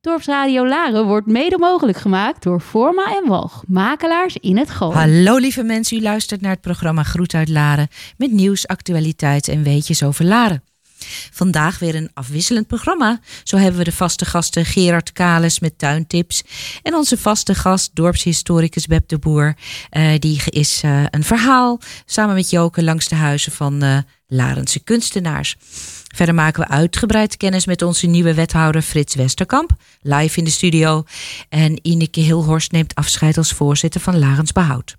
Dorpsradio Laren wordt mede mogelijk gemaakt door Forma en Walg, makelaars in het Gooi. Hallo lieve mensen, u luistert naar het programma Groet uit Laren met nieuws, actualiteit en weetjes over Laren. Vandaag weer een afwisselend programma. Zo hebben we de vaste gasten Gerard Kales met tuintips. En onze vaste gast, dorpshistoricus Beb de Boer. Uh, die is uh, een verhaal samen met Joke langs de huizen van uh, Larense kunstenaars. Verder maken we uitgebreid kennis met onze nieuwe wethouder Frits Westerkamp, live in de studio. En Ineke Hilhorst neemt afscheid als voorzitter van Larens Behoud.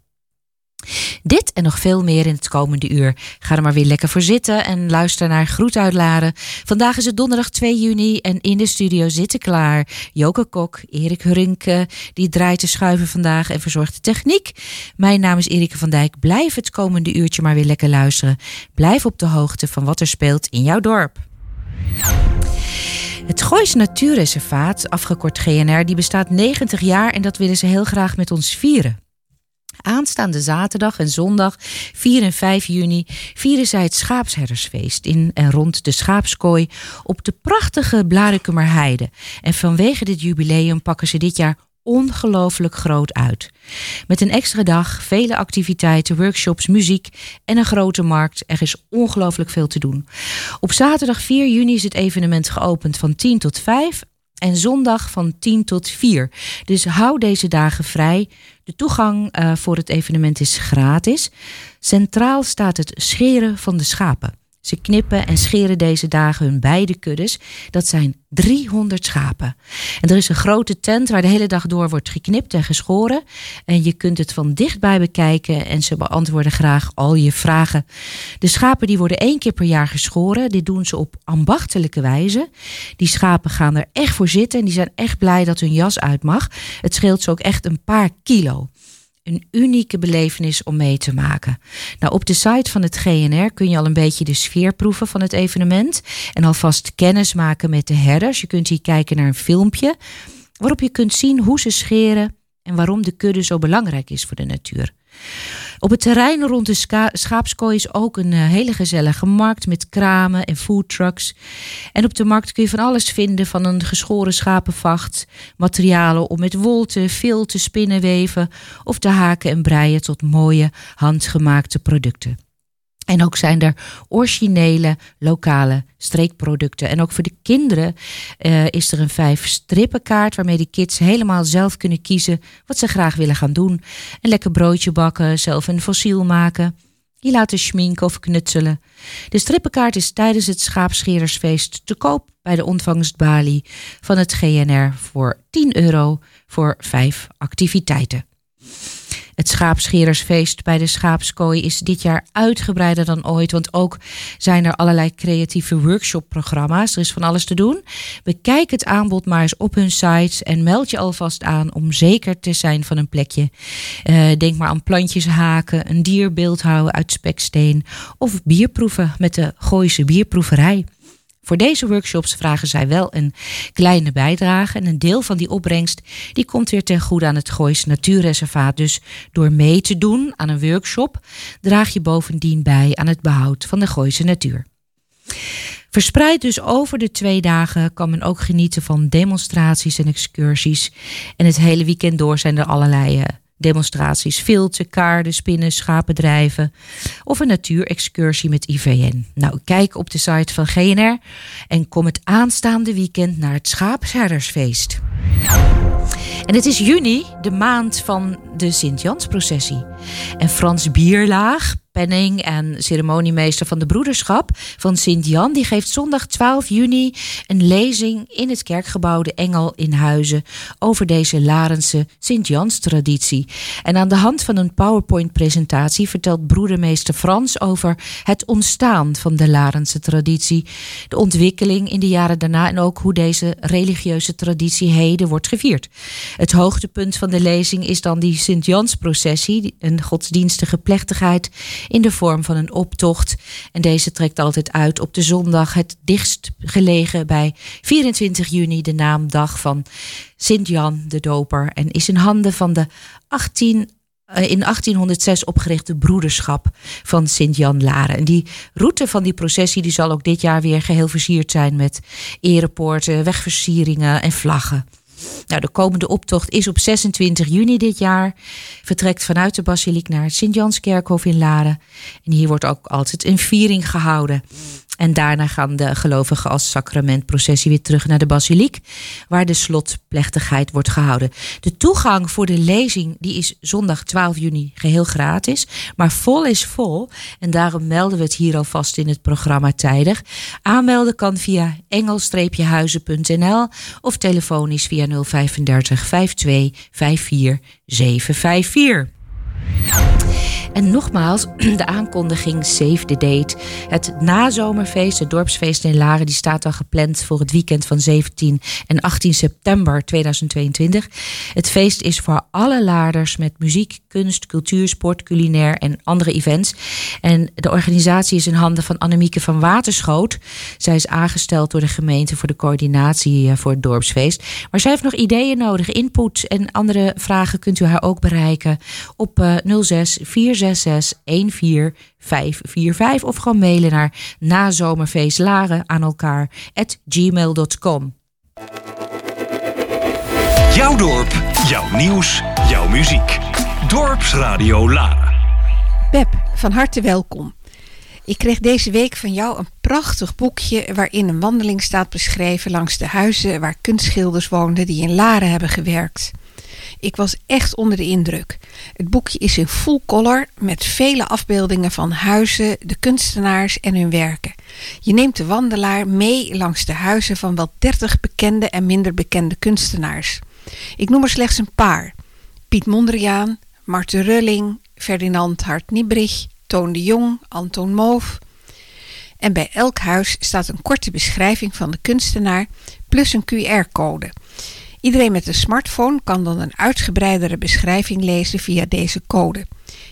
Dit en nog veel meer in het komende uur. Ga er maar weer lekker voor zitten en luister naar Groet uit Laren. Vandaag is het donderdag 2 juni en in de studio zitten klaar Joke Kok, Erik Hurinke, die draait de schuiven vandaag en verzorgt de techniek. Mijn naam is Erike van Dijk. Blijf het komende uurtje maar weer lekker luisteren. Blijf op de hoogte van wat er speelt in jouw dorp. Het Goois Natuurreservaat, afgekort GNR, die bestaat 90 jaar en dat willen ze heel graag met ons vieren. Aanstaande zaterdag en zondag 4 en 5 juni vieren zij het Schaapsherdersfeest in en rond de Schaapskooi op de prachtige Blarikumerheide. En vanwege dit jubileum pakken ze dit jaar ongelooflijk groot uit. Met een extra dag, vele activiteiten, workshops, muziek en een grote markt. Er is ongelooflijk veel te doen. Op zaterdag 4 juni is het evenement geopend van 10 tot 5 en zondag van 10 tot 4. Dus hou deze dagen vrij. De toegang uh, voor het evenement is gratis. Centraal staat het scheren van de schapen. Ze knippen en scheren deze dagen hun beide kuddes. Dat zijn 300 schapen. En er is een grote tent waar de hele dag door wordt geknipt en geschoren. En je kunt het van dichtbij bekijken en ze beantwoorden graag al je vragen. De schapen die worden één keer per jaar geschoren. Dit doen ze op ambachtelijke wijze. Die schapen gaan er echt voor zitten en die zijn echt blij dat hun jas uit mag. Het scheelt ze ook echt een paar kilo een unieke belevenis om mee te maken. Nou, op de site van het GNR kun je al een beetje de sfeer proeven van het evenement en alvast kennis maken met de herders. Je kunt hier kijken naar een filmpje waarop je kunt zien hoe ze scheren en waarom de kudde zo belangrijk is voor de natuur. Op het terrein rond de schaapskooi is ook een eh, hele gezellige markt met kramen en foodtrucks. En op de markt kun je van alles vinden, van een geschoren schapenvacht, materialen om met wol te, veel te spinnen, weven of te haken en breien tot mooie handgemaakte producten. En ook zijn er originele lokale streekproducten. En ook voor de kinderen uh, is er een vijf strippenkaart waarmee de kids helemaal zelf kunnen kiezen wat ze graag willen gaan doen. Een lekker broodje bakken, zelf een fossiel maken. Je laten schminken of knutselen. De strippenkaart is tijdens het Schaapscherersfeest te koop bij de ontvangstbalie van het GNR voor 10 euro voor vijf activiteiten. Het schaapscherersfeest bij de schaapskooi is dit jaar uitgebreider dan ooit. Want ook zijn er allerlei creatieve workshopprogramma's. Er is van alles te doen. Bekijk het aanbod maar eens op hun sites en meld je alvast aan om zeker te zijn van een plekje. Uh, denk maar aan plantjes haken, een dierbeeld houden uit speksteen of bierproeven met de Gooise bierproeverij. Voor deze workshops vragen zij wel een kleine bijdrage. En een deel van die opbrengst die komt weer ten goede aan het Goois Natuurreservaat. Dus door mee te doen aan een workshop draag je bovendien bij aan het behoud van de Gooise natuur. Verspreid dus over de twee dagen kan men ook genieten van demonstraties en excursies. En het hele weekend door zijn er allerlei uh, demonstraties, filten, kaarden, spinnen, schapendrijven of een natuurexcursie met IVN. Nou, kijk op de site van GNR en kom het aanstaande weekend naar het Schaapsherdersfeest. En het is juni, de maand van de Sint-Jansprocessie. En Frans Bierlaag, penning en ceremoniemeester van de broederschap van Sint-Jan, die geeft zondag 12 juni een lezing in het kerkgebouw De Engel in Huizen over deze Larense Sint-Jans-traditie. En aan de hand van een PowerPoint-presentatie vertelt broedermeester Frans over het ontstaan van de Larense traditie, de ontwikkeling in de jaren daarna en ook hoe deze religieuze traditie heden wordt gevierd. Het hoogtepunt van de lezing is dan die Sint-Jans-processie, godsdienstige plechtigheid in de vorm van een optocht. En deze trekt altijd uit op de zondag, het dichtst gelegen bij 24 juni, de naamdag van Sint-Jan de Doper. En is in handen van de 18 eh, in 1806 opgerichte broederschap van Sint-Jan Laren. En die route van die processie die zal ook dit jaar weer geheel versierd zijn met erepoorten, wegversieringen en vlaggen. Nou, de komende optocht is op 26 juni dit jaar. Vertrekt vanuit de basiliek naar het Sint-Janskerkhof in Laren. En hier wordt ook altijd een viering gehouden. En daarna gaan de gelovigen als sacramentprocessie weer terug naar de basiliek, waar de slotplechtigheid wordt gehouden. De toegang voor de lezing die is zondag 12 juni geheel gratis, maar vol is vol. En daarom melden we het hier alvast in het programma tijdig. Aanmelden kan via engel-huizen.nl of telefonisch via 035 52 54 754. En nogmaals, de aankondiging Save the Date. Het nazomerfeest, het dorpsfeest in Laren, die staat al gepland voor het weekend van 17 en 18 september 2022. Het feest is voor alle Laarders met muziek, kunst, cultuur, sport, culinair en andere events. En de organisatie is in handen van Annemieke van Waterschoot. Zij is aangesteld door de gemeente voor de coördinatie eh, voor het dorpsfeest. Maar zij heeft nog ideeën nodig, input en andere vragen kunt u haar ook bereiken op 06 466 14545 of gewoon mailen naar nazomerfeestlaren aan elkaar at gmail.com. Jouw dorp, jouw nieuws, jouw muziek. Dorpsradio Laren. Pep, van harte welkom. Ik kreeg deze week van jou een prachtig boekje waarin een wandeling staat beschreven langs de huizen waar kunstschilders woonden die in Laren hebben gewerkt. Ik was echt onder de indruk. Het boekje is in full color met vele afbeeldingen van huizen, de kunstenaars en hun werken. Je neemt de wandelaar mee langs de huizen van wel 30 bekende en minder bekende kunstenaars. Ik noem er slechts een paar: Piet Mondriaan, Marten Rulling, Ferdinand Hart-Niebrich, Toon de Jong, Anton Moof. En bij elk huis staat een korte beschrijving van de kunstenaar plus een QR-code. Iedereen met een smartphone kan dan een uitgebreidere beschrijving lezen via deze code.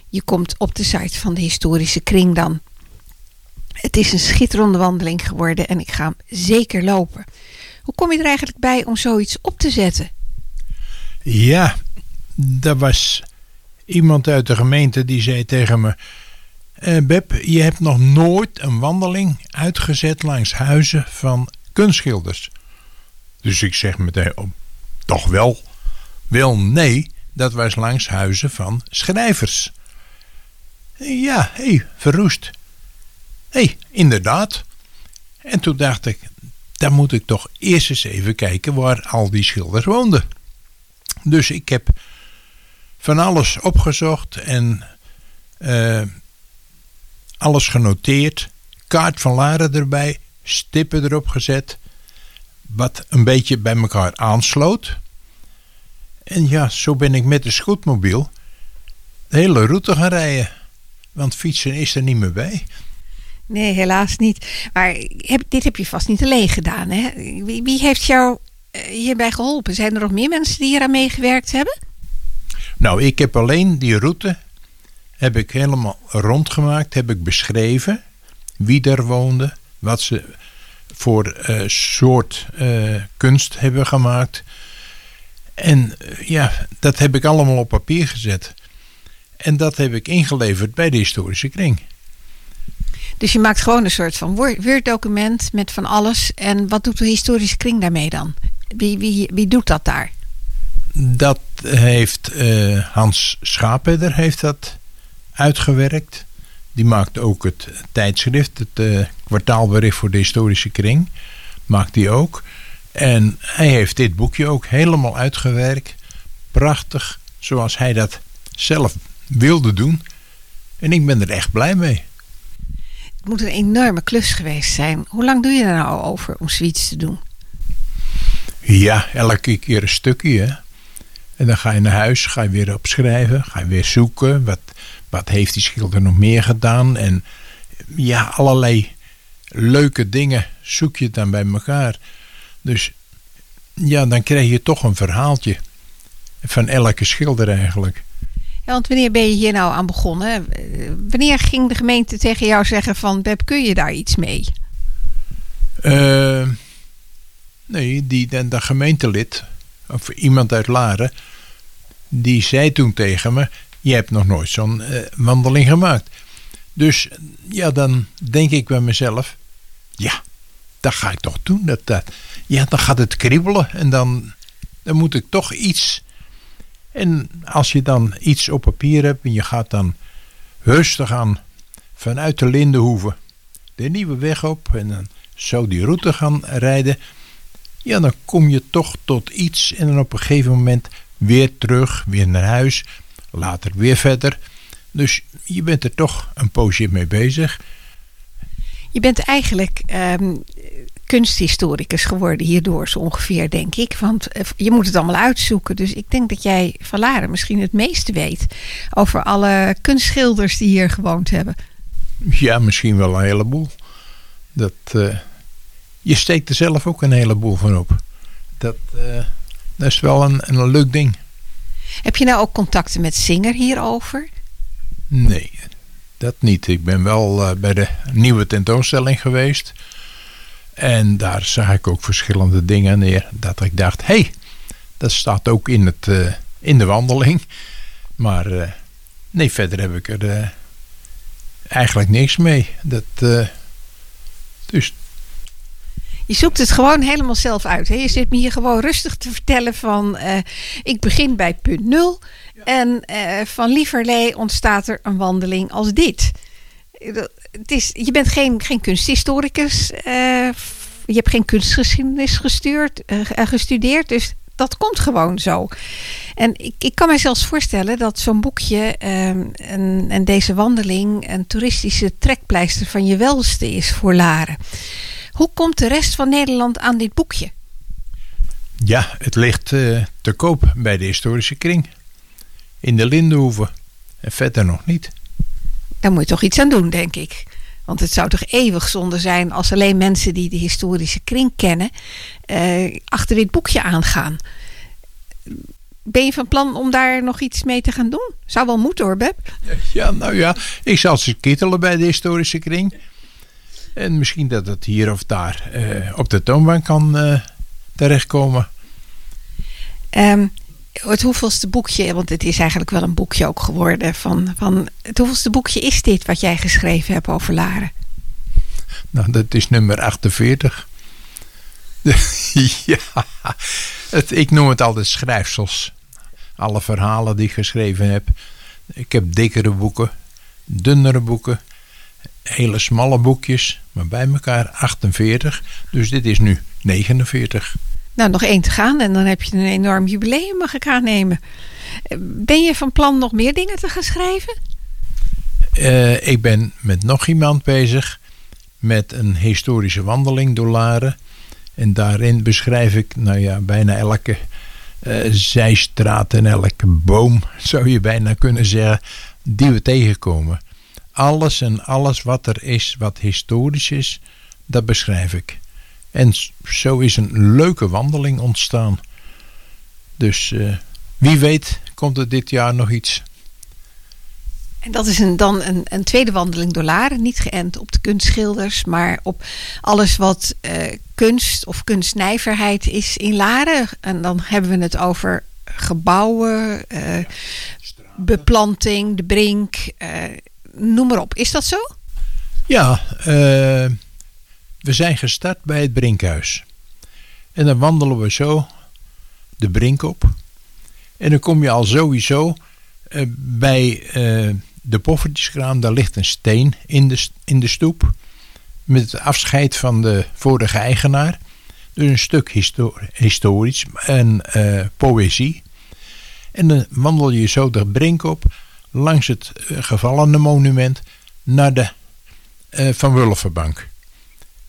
Je komt op de site van de historische kring dan. Het is een schitterende wandeling geworden en ik ga hem zeker lopen. Hoe kom je er eigenlijk bij om zoiets op te zetten? Ja, er was iemand uit de gemeente die zei tegen me... Uh, Beb, je hebt nog nooit een wandeling uitgezet langs huizen van kunstschilders. Dus ik zeg meteen, oh, toch wel? Wel, nee, dat was langs huizen van schrijvers. Ja, hé, hey, verroest. Hé, hey, inderdaad. En toen dacht ik, dan moet ik toch eerst eens even kijken waar al die schilders woonden. Dus ik heb van alles opgezocht en uh, alles genoteerd. Kaart van Laren erbij, stippen erop gezet wat een beetje bij elkaar aansloot. En ja, zo ben ik met de scootmobiel de hele route gaan rijden. Want fietsen is er niet meer bij. Nee, helaas niet. Maar heb, dit heb je vast niet alleen gedaan. Hè? Wie, wie heeft jou eh, hierbij geholpen? Zijn er nog meer mensen die hier aan meegewerkt hebben? Nou, ik heb alleen die route heb ik helemaal rondgemaakt. Heb ik beschreven wie er woonde, wat ze voor uh, soort uh, kunst hebben gemaakt. En uh, ja, dat heb ik allemaal op papier gezet. En dat heb ik ingeleverd bij de historische kring. Dus je maakt gewoon een soort van Word-document met van alles. En wat doet de historische kring daarmee dan? Wie, wie, wie doet dat daar? Dat heeft Hans Schapeder heeft dat uitgewerkt. Die maakt ook het tijdschrift, het uh, kwartaalbericht voor de historische kring. Maakt die ook. En hij heeft dit boekje ook helemaal uitgewerkt. Prachtig, zoals hij dat zelf wilde doen. En ik ben er echt blij mee. Het moet een enorme klus geweest zijn. Hoe lang doe je er nou over om zoiets te doen? Ja, elke keer een stukje. Hè? En dan ga je naar huis, ga je weer opschrijven, ga je weer zoeken. Wat, wat heeft die schilder nog meer gedaan? En ja, allerlei leuke dingen zoek je dan bij elkaar. Dus ja, dan krijg je toch een verhaaltje van elke schilder eigenlijk. Ja, want wanneer ben je hier nou aan begonnen? Wanneer ging de gemeente tegen jou zeggen van Beb, kun je daar iets mee? Uh, nee, die, de, de gemeentelid, of iemand uit Laren, die zei toen tegen me: je hebt nog nooit zo'n eh, wandeling gemaakt. Dus ja, dan denk ik bij mezelf, ja, dat ga ik toch doen. Dat, dat, ja, dan gaat het kriebelen en dan, dan moet ik toch iets. En als je dan iets op papier hebt en je gaat dan rustig aan vanuit de Lindenhoeve de nieuwe weg op en dan zo die route gaan rijden, ja, dan kom je toch tot iets en dan op een gegeven moment weer terug, weer naar huis, later weer verder. Dus je bent er toch een poosje mee bezig. Je bent eigenlijk ehm, kunsthistoricus geworden hierdoor zo ongeveer, denk ik. Want eh, je moet het allemaal uitzoeken. Dus ik denk dat jij van Laren misschien het meeste weet over alle kunstschilders die hier gewoond hebben. Ja, misschien wel een heleboel. Dat, eh, je steekt er zelf ook een heleboel van op. Dat, eh, dat is wel een, een leuk ding. Heb je nou ook contacten met Singer hierover? Nee, dat niet. Ik ben wel eh, bij de nieuwe tentoonstelling geweest. En daar zag ik ook verschillende dingen neer. Dat ik dacht, hé, hey, dat staat ook in, het, uh, in de wandeling. Maar uh, nee, verder heb ik er eigenlijk niks mee. Dat, dus je zoekt het gewoon helemaal zelf uit. Hè? Je zit me hier gewoon rustig te vertellen van... Uh, ik begin bij punt nul. En uh, van lieverlee ontstaat er een wandeling als dit. Het is, je bent geen, geen kunsthistoricus. Uh, je hebt geen kunstgeschiedenis gestuurd, gestudeerd. Dus dat komt gewoon zo. En ik, ik kan mij zelfs voorstellen dat zo'n boekje en, en deze wandeling... een toeristische trekpleister van je welste is voor Laren. Hoe komt de rest van Nederland aan dit boekje? Ja, het ligt uh, te koop bij de historische kring. In de Lindenhoeve. En verder nog niet. Daar moet je toch iets aan doen, denk ik. Want het zou toch eeuwig zonde zijn als alleen mensen die de historische kring kennen... Uh, achter dit boekje aangaan. Ben je van plan om daar nog iets mee te gaan doen? Zou wel moeten hoor, Beb. Ja, nou ja, ik zal ze kittelen bij de historische kring. En misschien dat het hier of daar uh, op de toonbank kan uh, terechtkomen. Um, het hoeveelste boekje, want het is eigenlijk wel een boekje ook geworden. Van, van, het hoeveelste boekje is dit wat jij geschreven hebt over Laren? Nou, dat is nummer 48. ja, het, ik noem het altijd schrijfsels. Alle verhalen die ik geschreven heb. Ik heb dikkere boeken, dunnere boeken, hele smalle boekjes, maar bij elkaar 48. Dus dit is nu 49. Nou, nog één te gaan en dan heb je een enorm jubileum, mag ik aannemen. Ben je van plan nog meer dingen te gaan schrijven? Uh, ik ben met nog iemand bezig met een historische wandeling door Laren. En daarin beschrijf ik, nou ja, bijna elke uh, zijstraat en elke boom, zou je bijna kunnen zeggen, die we tegenkomen alles en alles wat er is, wat historisch is, dat beschrijf ik. En zo is een leuke wandeling ontstaan. Dus uh, wie weet komt er dit jaar nog iets. En dat is een, dan een, een, tweede wandeling door Laren. Niet geënt op de kunstschilders, maar op alles wat uh, kunst of kunstnijverheid is in Laren. En dan hebben we het over gebouwen, uh, ja, beplanting, de brink, noem maar op. Is dat zo? Ja, uh, we zijn gestart bij het Brinkhuis. En dan wandelen we zo de brink op. En dan kom je al sowieso uh, bij uh, de poffertjeskraam. Daar ligt een steen in de, in de stoep. Met het afscheid van de vorige eigenaar. Dus een stuk histori historisch en poëzie. En dan wandel je zo de brink op langs het uh, gevallene monument naar de uh, Van Wulvenbank.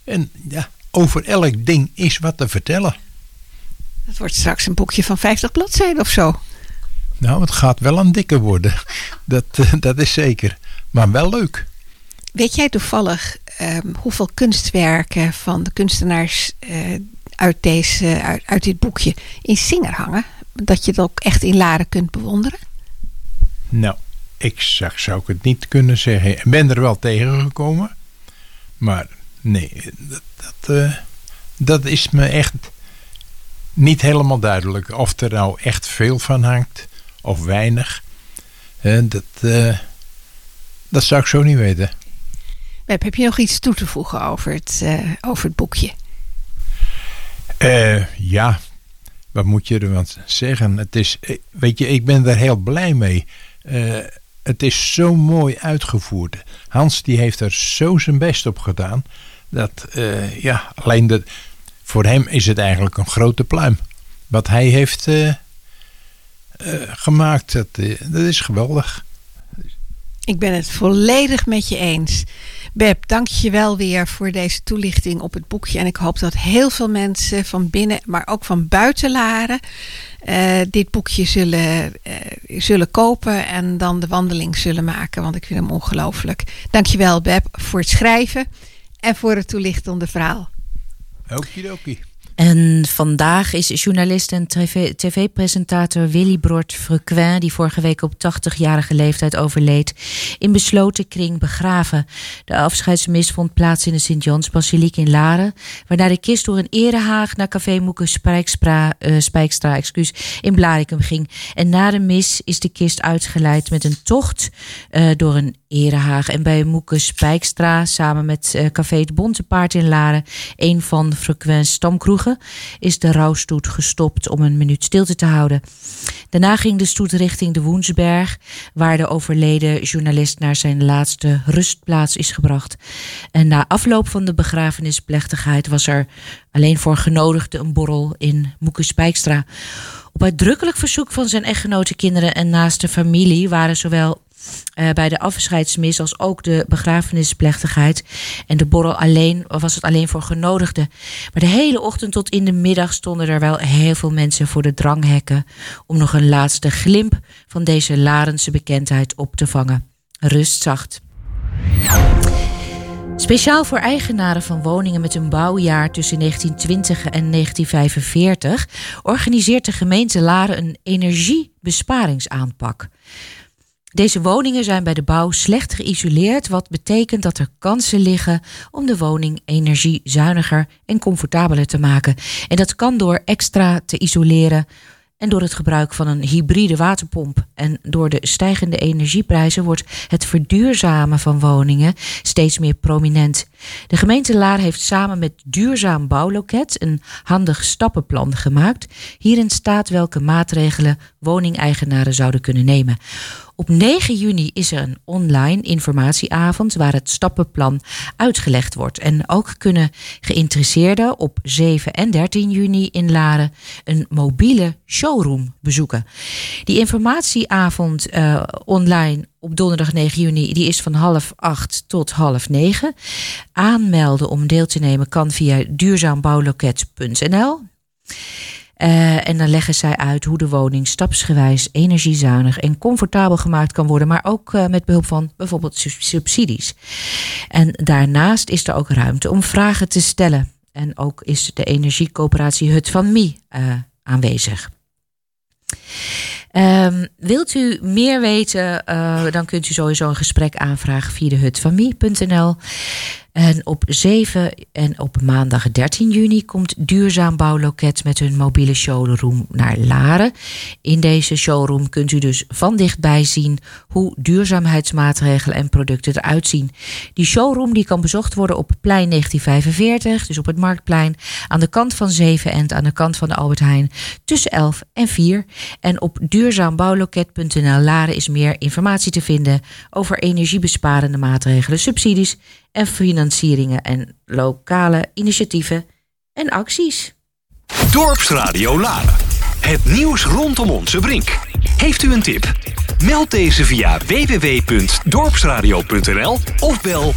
En ja, over elk ding is wat te vertellen. Het wordt straks een boekje van 50 bladzijden of zo. Nou, het gaat wel een dikke worden. Dat, uh, dat is zeker. Maar wel leuk. Weet jij toevallig um, hoeveel kunstwerken van de kunstenaars uit, deze, uit, uit dit boekje in Singer hangen? Dat je het ook echt in Laren kunt bewonderen? Nou, exact zou ik het niet kunnen zeggen. Ik ben er wel tegengekomen. Maar nee, dat, dat, uh, dat is me echt niet helemaal duidelijk. Of er nou echt veel van hangt of weinig. Eh, dat, eh, dat zou ik zo niet weten. Web, heb je nog iets toe te voegen over het, eh, over het boekje? Eh, ja, wat moet je er wat zeggen? Het is, eh, weet je, ik ben daar heel blij mee. Het is zo mooi uitgevoerd. Hans die heeft er zo zijn best op gedaan. Dat, eh, ja, alleen de, voor hem is het eigenlijk een grote pluim. Wat hij heeft eh, eh, gemaakt, dat, dat is geweldig. Ik ben het volledig met je eens. Beb, dank je wel weer voor deze toelichting op het boekje. En ik hoop dat heel veel mensen van binnen, maar ook van buiten Laren, eh, dit boekje zullen, eh, zullen kopen en dan de wandeling zullen maken. Want ik vind hem ongelooflijk. Dank je wel, Beb, voor het schrijven en voor het toelichtende verhaal. Okidoki. En vandaag is journalist en tv- tv-presentator Willy Brort Frequin, die vorige week op 80-jarige leeftijd overleed, in besloten kring begraven. De afscheidsmis vond plaats in de Sint-Jans-basiliek in Laren, waarna de kist door een erehaag naar café Moeke Spijkstra, excuus, in Blarikum ging. En na de mis is de kist uitgeleid met een tocht eh, door een erehaag. En bij Moeke Spijkstra, samen met eh, café Het Bonte Paard in Laren, een van Frequens stamkroegen, is de rouwstoet gestopt om een minuut stilte te houden. Daarna ging de stoet richting de Woensberg, waar de overleden journalist naar zijn laatste rustplaats is gebracht. En na afloop van de begrafenisplechtigheid was er alleen voor genodigden een borrel in Moeke Spijkstra. Op uitdrukkelijk verzoek van zijn echtgenote, kinderen en naaste familie waren zowel eh, bij de afscheidsmis als ook de begrafenisplechtigheid. En de borrel alleen was het alleen voor genodigden. Maar de hele ochtend tot in de middag stonden er wel heel veel mensen voor de dranghekken om nog een laatste glimp van deze Larense bekendheid op te vangen. Rust zacht. Speciaal voor eigenaren van woningen met een bouwjaar tussen 1920 en 1945 organiseert de gemeente Laren een energiebesparingsaanpak. Deze woningen zijn bij de bouw slecht geïsoleerd, wat betekent dat er kansen liggen om de woning energiezuiniger en comfortabeler te maken. En dat kan door extra te isoleren en door het gebruik van een hybride waterpomp. En door de stijgende energieprijzen wordt het verduurzamen van woningen steeds meer prominent. De gemeente Laar heeft samen met Duurzaam Bouwloket een handig stappenplan gemaakt. Hierin staat welke maatregelen woningeigenaren zouden kunnen nemen. Op 9 juni is er een online informatieavond waar het stappenplan uitgelegd wordt. En ook kunnen geïnteresseerden op 7 en 13 juni in Laren een mobiele showroom bezoeken. Die informatieavond uh, online op donderdag 9 juni, die is van half acht tot half negen. Aanmelden om deel te nemen kan via duurzaambouwloket.nl. Uh, en dan leggen zij uit hoe de woning stapsgewijs energiezuinig en comfortabel gemaakt kan worden, maar ook uh, met behulp van bijvoorbeeld subsidies. En daarnaast is er ook ruimte om vragen te stellen. En ook is de energiecoöperatie Hut van Mie uh, aanwezig. Um, wilt u meer weten, uh, dan kunt u sowieso een gesprek aanvragen via de hutvanmie.nl. En op 7 en op maandag 13 juni komt Duurzaam Bouwloket met hun mobiele showroom naar Laren. In deze showroom kunt u dus van dichtbij zien hoe duurzaamheidsmaatregelen en producten eruit zien. Die showroom die kan bezocht worden op plein 1945, dus op het Marktplein, aan de kant van 7 en aan de kant van de Albert Heijn tussen 11 en 4. En op duurzaambouwloket.nl Laren is meer informatie te vinden over energiebesparende maatregelen, subsidies en financieringen en lokale initiatieven en acties. Dorpsradio Laren. Het nieuws rondom onze brink. Heeft u een tip? Meld deze via www.dorpsradio.nl of bel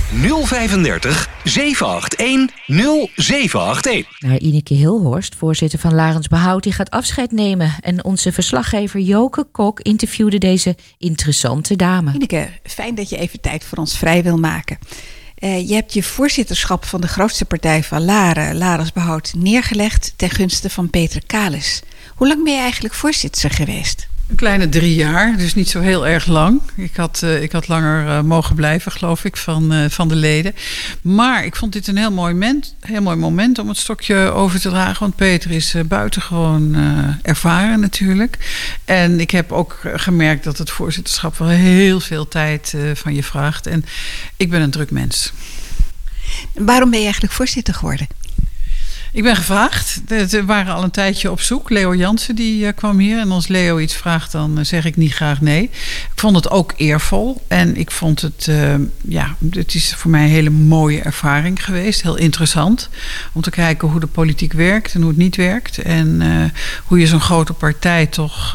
035 781 0781. Nou, Ineke Hilhorst, voorzitter van Larens Behoud, die gaat afscheid nemen. En onze verslaggever Joke Kok interviewde deze interessante dame. Ineke, fijn dat je even tijd voor ons vrij wil maken. Uh, je hebt je voorzitterschap van de grootste partij van Laren, Larens Behoud, neergelegd ten gunste van Peter Kalis. Hoe lang ben je eigenlijk voorzitter geweest? Een kleine drie jaar, dus niet zo heel erg lang. Ik had, uh, ik had langer uh, mogen blijven, geloof ik, van, uh, van de leden. Maar ik vond dit een heel mooi, moment, heel mooi moment om het stokje over te dragen. Want Peter is buitengewoon ervaren natuurlijk. En ik heb ook gemerkt dat het voorzitterschap wel heel veel tijd van je vraagt. En ik ben een druk mens. Waarom ben je eigenlijk voorzitter geworden? Ik ben gevraagd. We waren al een tijdje op zoek. Leo Jansen die uh, kwam hier. En als Leo iets vraagt, dan uh, zeg ik niet graag nee. Ik vond het ook eervol. En ik vond het, uh, ja, het is voor mij een hele mooie ervaring geweest. Heel interessant. Om te kijken hoe de politiek werkt en hoe het niet werkt. En hoe je zo'n grote partij toch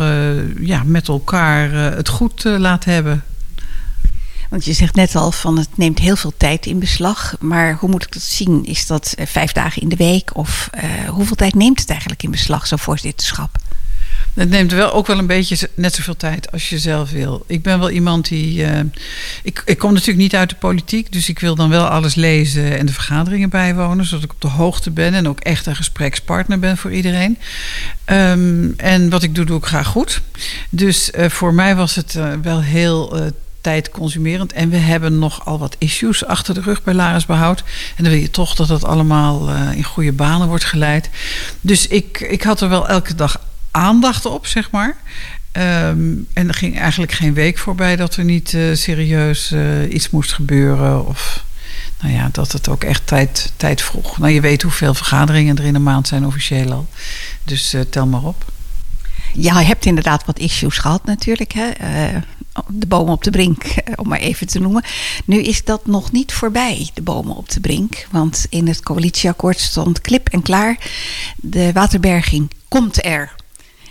ja, met elkaar het goed laat hebben. Want je zegt net al van het neemt heel veel tijd in beslag. Maar hoe moet ik dat zien? Is dat uh, vijf dagen in de week? Of uh, hoeveel tijd neemt het eigenlijk in beslag, zo'n voorzitterschap? Het neemt wel ook wel een beetje net zoveel tijd als je zelf wil. Ik ben wel iemand die. Uh, ik, ik kom natuurlijk niet uit de politiek, dus ik wil dan wel alles lezen en de vergaderingen bijwonen, zodat ik op de hoogte ben en ook echt een gesprekspartner ben voor iedereen. Um, en wat ik doe, doe ik graag goed. Dus voor mij was het wel heel tijdconsumerend. En we hebben nogal wat issues achter de rug bij Laris Behoud. En dan wil je toch dat het allemaal uh, in goede banen wordt geleid. Dus ik, ik had er wel elke dag aandacht op, zeg maar. Um, en er ging eigenlijk geen week voorbij dat er niet uh, serieus uh, iets moest gebeuren. Of nou ja, dat het ook echt tijd, tijd vroeg. Nou, je weet hoeveel vergaderingen er in een maand zijn officieel al. Dus tel maar op. Ja, je hebt inderdaad wat issues gehad natuurlijk. Hè? De bomen op de brink, om maar even te noemen. Nu is dat nog niet voorbij, de bomen op de brink. Want in het coalitieakkoord stond klip en klaar. De waterberging komt er.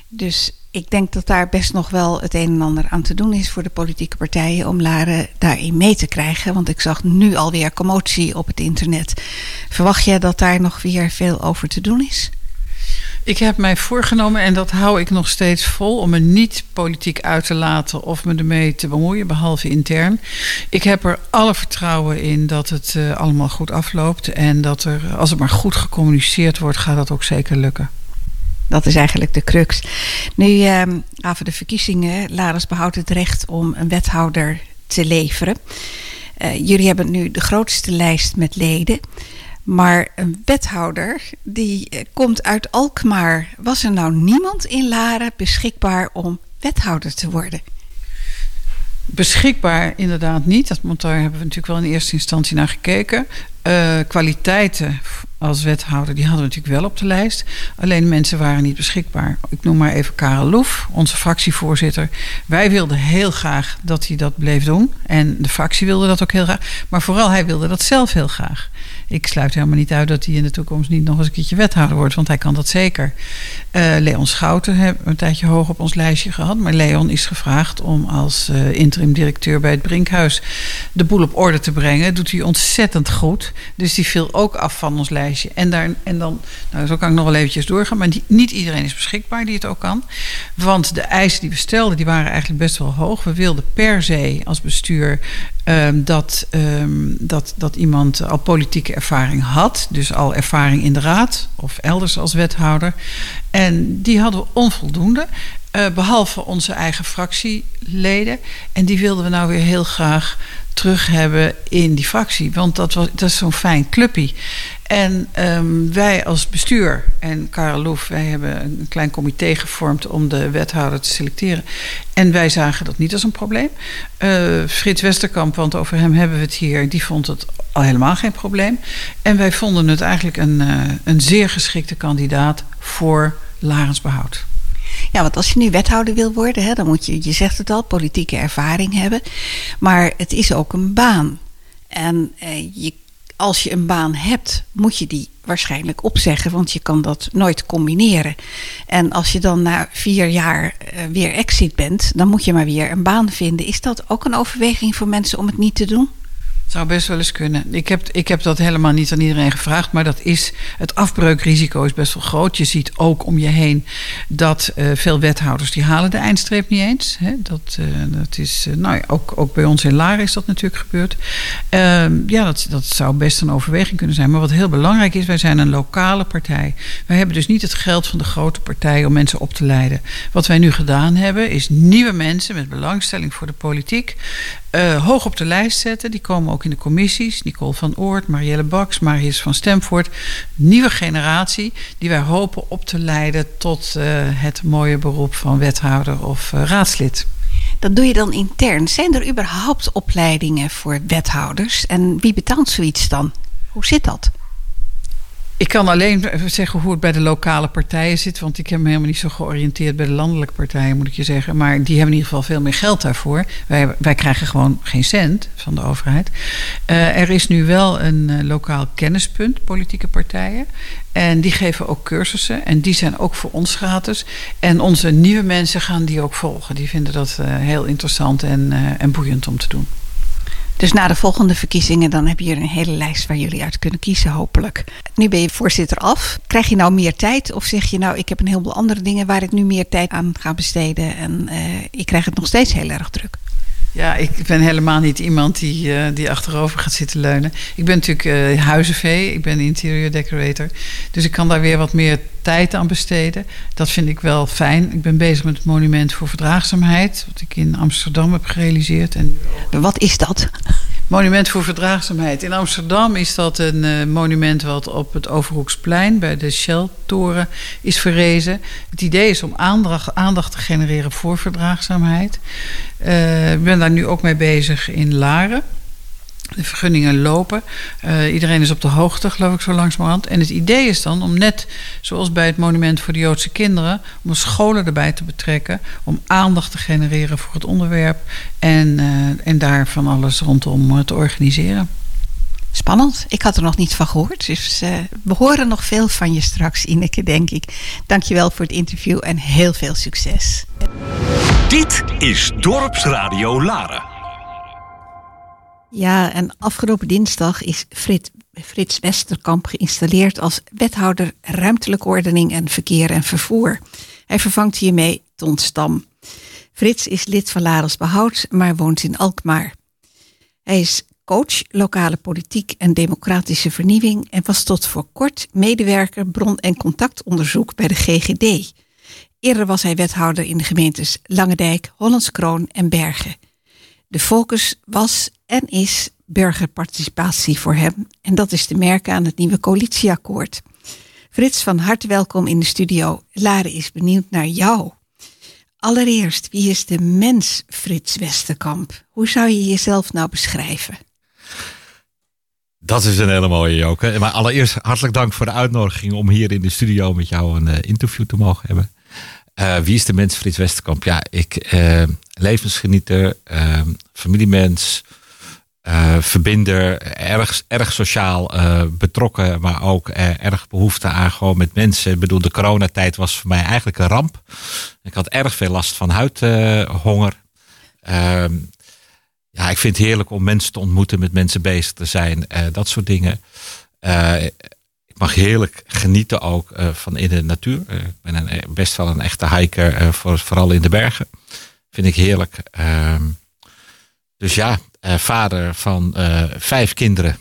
Dus ik denk dat daar best nog wel het een en ander aan te doen is voor de politieke partijen om Laren daarin mee te krijgen. Want ik zag nu alweer commotie op het internet. Verwacht jij dat daar nog weer veel over te doen is? Ik heb mij voorgenomen, en dat hou ik nog steeds vol, om me niet politiek uit te laten of me ermee te bemoeien, behalve intern. Ik heb er alle vertrouwen in dat het uh, allemaal goed afloopt en dat er, als het maar goed gecommuniceerd wordt, gaat dat ook zeker lukken. Dat is eigenlijk de crux. Nu, uh, de verkiezingen, Laris behoudt het recht om een wethouder te leveren. Uh, jullie hebben nu de grootste lijst met leden. Maar een wethouder die eh, komt uit Alkmaar. Was er nou niemand in Laren beschikbaar om wethouder te worden? Beschikbaar inderdaad niet. Want daar hebben we natuurlijk wel in eerste instantie naar gekeken. Uh, kwaliteiten als wethouder, die hadden we natuurlijk wel op de lijst. Alleen mensen waren niet beschikbaar. Ik noem maar even Karel Loef, onze fractievoorzitter. Wij wilden heel graag dat hij dat bleef doen. En de fractie wilde dat ook heel graag. Maar vooral hij wilde dat zelf heel graag ik sluit helemaal niet uit dat hij in de toekomst niet nog eens een keertje wethouder wordt, want hij kan dat zeker. Uh, Leon Schouten hebben we een tijdje hoog op ons lijstje gehad, maar Leon is gevraagd om als uh, interim directeur bij het Brinkhuis de boel op orde te brengen. Doet hij ontzettend goed, dus die viel ook af van ons lijstje. En, daar, en dan, nou, zo kan ik nog wel eventjes doorgaan, maar niet iedereen is beschikbaar die het ook kan. Want de eisen die we stelden, die waren eigenlijk best wel hoog. We wilden per se als bestuur um, dat, um, dat, dat iemand al politieke ervaring had. Dus al ervaring in de raad of elders als wethouder. En die hadden we onvoldoende. Uh, behalve onze eigen fractieleden. En die wilden we nou weer heel graag terug hebben in die fractie. Want dat, was, dat is zo'n fijn clubje. En um, wij als bestuur en Karel Loef, wij hebben een klein comité gevormd om de wethouder te selecteren. En wij zagen dat niet als een probleem. Uh, Frits Westerkamp, want over hem hebben we het hier, die vond het al helemaal geen probleem. En wij vonden het eigenlijk een, uh, een zeer geschikte kandidaat voor Larensbehoud. Ja, want als je nu wethouder wil worden, hè, dan moet je, je zegt het al, politieke ervaring hebben. Maar het is ook een baan. En eh, je, als je een baan hebt, moet je die waarschijnlijk opzeggen, want je kan dat nooit combineren. En als je dan na vier jaar uh, weer exit bent, dan moet je maar weer een baan vinden. Is dat ook een overweging voor mensen om het niet te doen? Zou best wel eens kunnen. Ik heb, ik heb dat helemaal niet aan iedereen gevraagd, maar dat is het afbreukrisico is best wel groot. Je ziet ook om je heen dat uh, veel wethouders die halen de eindstreep niet eens. Hè? Dat, uh, dat is, uh, nou ja, ook, ook bij ons in Laren is dat natuurlijk gebeurd. Ehm, ja, dat, dat zou best een overweging kunnen zijn. Maar wat heel belangrijk is, wij zijn een lokale partij. Wij hebben dus niet het geld van de grote partij om mensen op te leiden. Wat wij nu gedaan hebben, is nieuwe mensen met belangstelling voor de politiek uh, hoog op de lijst zetten. Die komen ook in de commissies. Nicole van Oort, Marielle Baks, Marius van Stemvoort. Nieuwe generatie die wij hopen op te leiden tot uh, het mooie beroep van wethouder of uh, raadslid. Dat doe je dan intern. Zijn er überhaupt opleidingen voor wethouders? En wie betaalt zoiets dan? Hoe zit dat? Ik kan alleen zeggen hoe het bij de lokale partijen zit. Want ik heb me helemaal niet zo georiënteerd bij de landelijke partijen, moet ik je zeggen. Maar die hebben in ieder geval veel meer geld daarvoor. Wij, wij krijgen gewoon geen cent van de overheid. Uh, er is nu wel een uh, lokaal kennispunt, politieke partijen. En die geven ook cursussen. En die zijn ook voor ons gratis. En onze nieuwe mensen gaan die ook volgen. Die vinden dat uh, heel interessant en, en boeiend om te doen. Dus na de volgende verkiezingen dan heb je hier een hele lijst waar jullie uit kunnen kiezen hopelijk. Nu ben je voorzitter af. Krijg je nou meer tijd of zeg je nou ik heb een heleboel andere dingen waar ik nu meer tijd aan ga besteden en uh, ik krijg het nog steeds heel erg druk? Ja, ik ben helemaal niet iemand die, uh, die achterover gaat zitten leunen. Ik ben natuurlijk uh, huizenvee, ik ben interior decorator. Dus ik kan daar weer wat meer tijd aan besteden. Dat vind ik wel fijn. Ik ben bezig met het monument voor verdraagzaamheid, wat ik in Amsterdam heb gerealiseerd. En wat is dat? Monument voor Verdraagzaamheid. In Amsterdam is dat een uh, monument wat op het Overhoeksplein bij de Shell-toren is verrezen. Het idee is om aandacht, aandacht te genereren voor verdraagzaamheid. Uh, ik ben daar nu ook mee bezig in Laren. De vergunningen lopen. Uh, iedereen is op de hoogte, geloof ik, zo langzamerhand. En het idee is dan om net zoals bij het Monument voor de Joodse Kinderen... om scholen erbij te betrekken... om aandacht te genereren voor het onderwerp... en, uh, en daar van alles rondom te organiseren. Spannend. Ik had er nog niet van gehoord. Dus uh, we horen nog veel van je straks, Ineke, denk ik. Dankjewel voor het interview en heel veel succes. Dit is Dorpsradio Laren. Ja, en afgelopen dinsdag is Frit, Frits Westerkamp geïnstalleerd als wethouder ruimtelijke ordening en verkeer en vervoer. Hij vervangt hiermee Ton Stam. Frits is lid van Lares Behoud, maar woont in Alkmaar. Hij is coach lokale politiek en democratische vernieuwing en was tot voor kort medewerker bron- en contactonderzoek bij de GGD. Eerder was hij wethouder in de gemeentes Langendijk, Hollands Kroon en Bergen. De focus was en is burgerparticipatie voor hem. En dat is te merken aan het nieuwe coalitieakkoord. Frits, van harte welkom in de studio. Lare is benieuwd naar jou. Allereerst, wie is de mens Frits Westerkamp? Hoe zou je jezelf nou beschrijven? Dat is een hele mooie, Joke. Maar allereerst hartelijk dank voor de uitnodiging om hier in de studio met jou een uh, interview te mogen hebben. Uh, wie is de mens Frits Westerkamp? Ja, ik uh, levensgenieter, uh, familiemens, verbinder, erg, erg sociaal betrokken, maar ook erg behoefte aan gewoon met mensen. Ik bedoel, de coronatijd was voor mij eigenlijk een ramp. Ik had erg veel last van huidhonger. Ehm, ja, ik vind het heerlijk om mensen te ontmoeten, met mensen bezig te zijn, dat soort dingen mag heerlijk genieten ook uh, van in de natuur. Uh, ik ben een, best wel een echte hiker, voor, vooral in de bergen. Vind ik heerlijk. Ehm, dus ja, vader van vijf kinderen,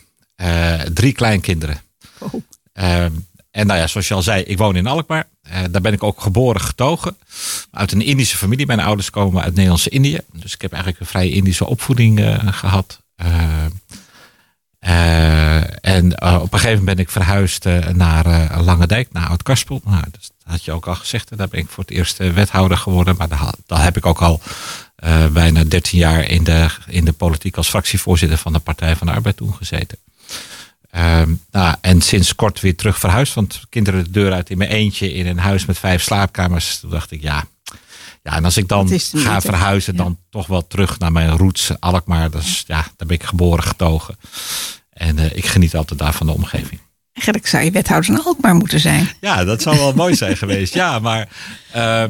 drie kleinkinderen. Oh. Ehm, en nou ja, zoals je al zei, ik woon in Alkmaar. daar ben ik ook geboren getogen. Uit een Indische familie. Mijn ouders komen uit Nederlandse-Indië. Dus ik heb eigenlijk een vrij Indische opvoeding gehad. Ehm, uh, en uh, op een gegeven moment ben ik verhuisd uh, naar Langendijk, naar Oud-Karspel. Nou, dat had je ook al gezegd. Daar ben ik voor het eerst wethouder geworden. Maar daar, heb ik ook al bijna 13 jaar in de, in de politiek als fractievoorzitter van de Partij van de Arbeid toen gezeten. nou, en sinds kort weer terug verhuisd. Want kinderen de deur uit in mijn eentje in een huis met vijf slaapkamers. Toen dacht ik, ja, ja, en als ik dan ga verhuizen, dan toch wel terug naar mijn roots, Alkmaar. Dus ja, daar ben ik geboren, getogen. En uh, ik geniet altijd daar van de omgeving. Eigenlijk zou je wethouder in Alkmaar moeten zijn. Ja, dat zou wel mooi zijn geweest. Ja, maar uh,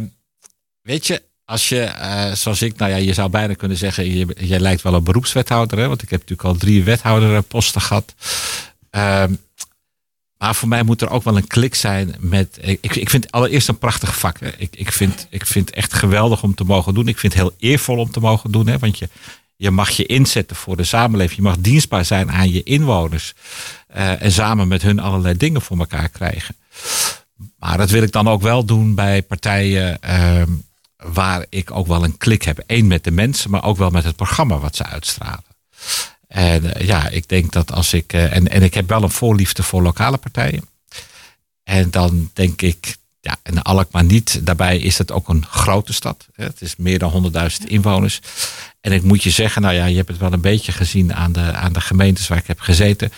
weet je, als je, eh, zoals ik, nou ja, je zou bijna kunnen zeggen, je, jij lijkt wel een beroepswethouder, hè? want ik heb natuurlijk al drie wethouderposten gehad. Ehm, maar voor mij moet er ook wel een klik zijn met. Ik, ik vind allereerst een prachtig vak. Ik, ik, vind, ik vind het echt geweldig om te mogen doen. Ik vind het heel eervol om te mogen doen. Hè, want je, je mag je inzetten voor de samenleving. Je mag dienstbaar zijn aan je inwoners. eh, en samen met hun allerlei dingen voor elkaar krijgen. Maar dat wil ik dan ook wel doen bij partijen ehm, waar ik ook wel een klik heb. Eén met de mensen, maar ook wel met het programma wat ze uitstralen. En eh, ja, ik denk dat als ik. eh, en, en ik heb wel een voorliefde voor lokale partijen. En dan denk ik. Ja, en Alkmaar niet. Daarbij is het ook een grote stad. Het is meer dan 100.000 inwoners. En ik moet je zeggen, nou ja, je hebt het wel een beetje gezien aan de, aan de gemeentes waar ik heb gezeten.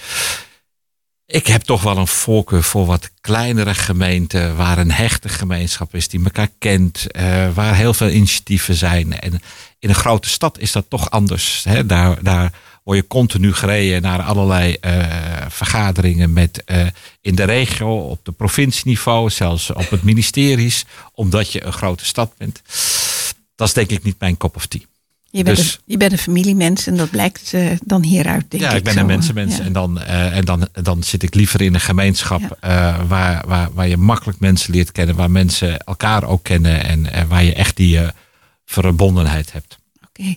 Ik heb toch wel een voorkeur voor wat kleinere gemeenten, waar een hechte gemeenschap is die elkaar kent, eh, waar heel veel initiatieven zijn. En in een grote stad is dat toch anders. Hè? Daar, daar word je continu gereden naar allerlei eh, vergaderingen met eh, in de regio, op de provincieniveau, zelfs op het ministeries, omdat je een grote stad bent. Dat is denk ik niet mijn cup of tea. Je bent, Dus- een, je bent een familiemens en dat blijkt eh, dan hieruit, denk ja, ik. ik ben zo, een mensenmens. ja. En, dan, en dan, dan zit ik liever in een gemeenschap waar, waar, waar je makkelijk mensen leert kennen. Waar mensen elkaar ook kennen. En, waar je echt die verbondenheid hebt. Oké.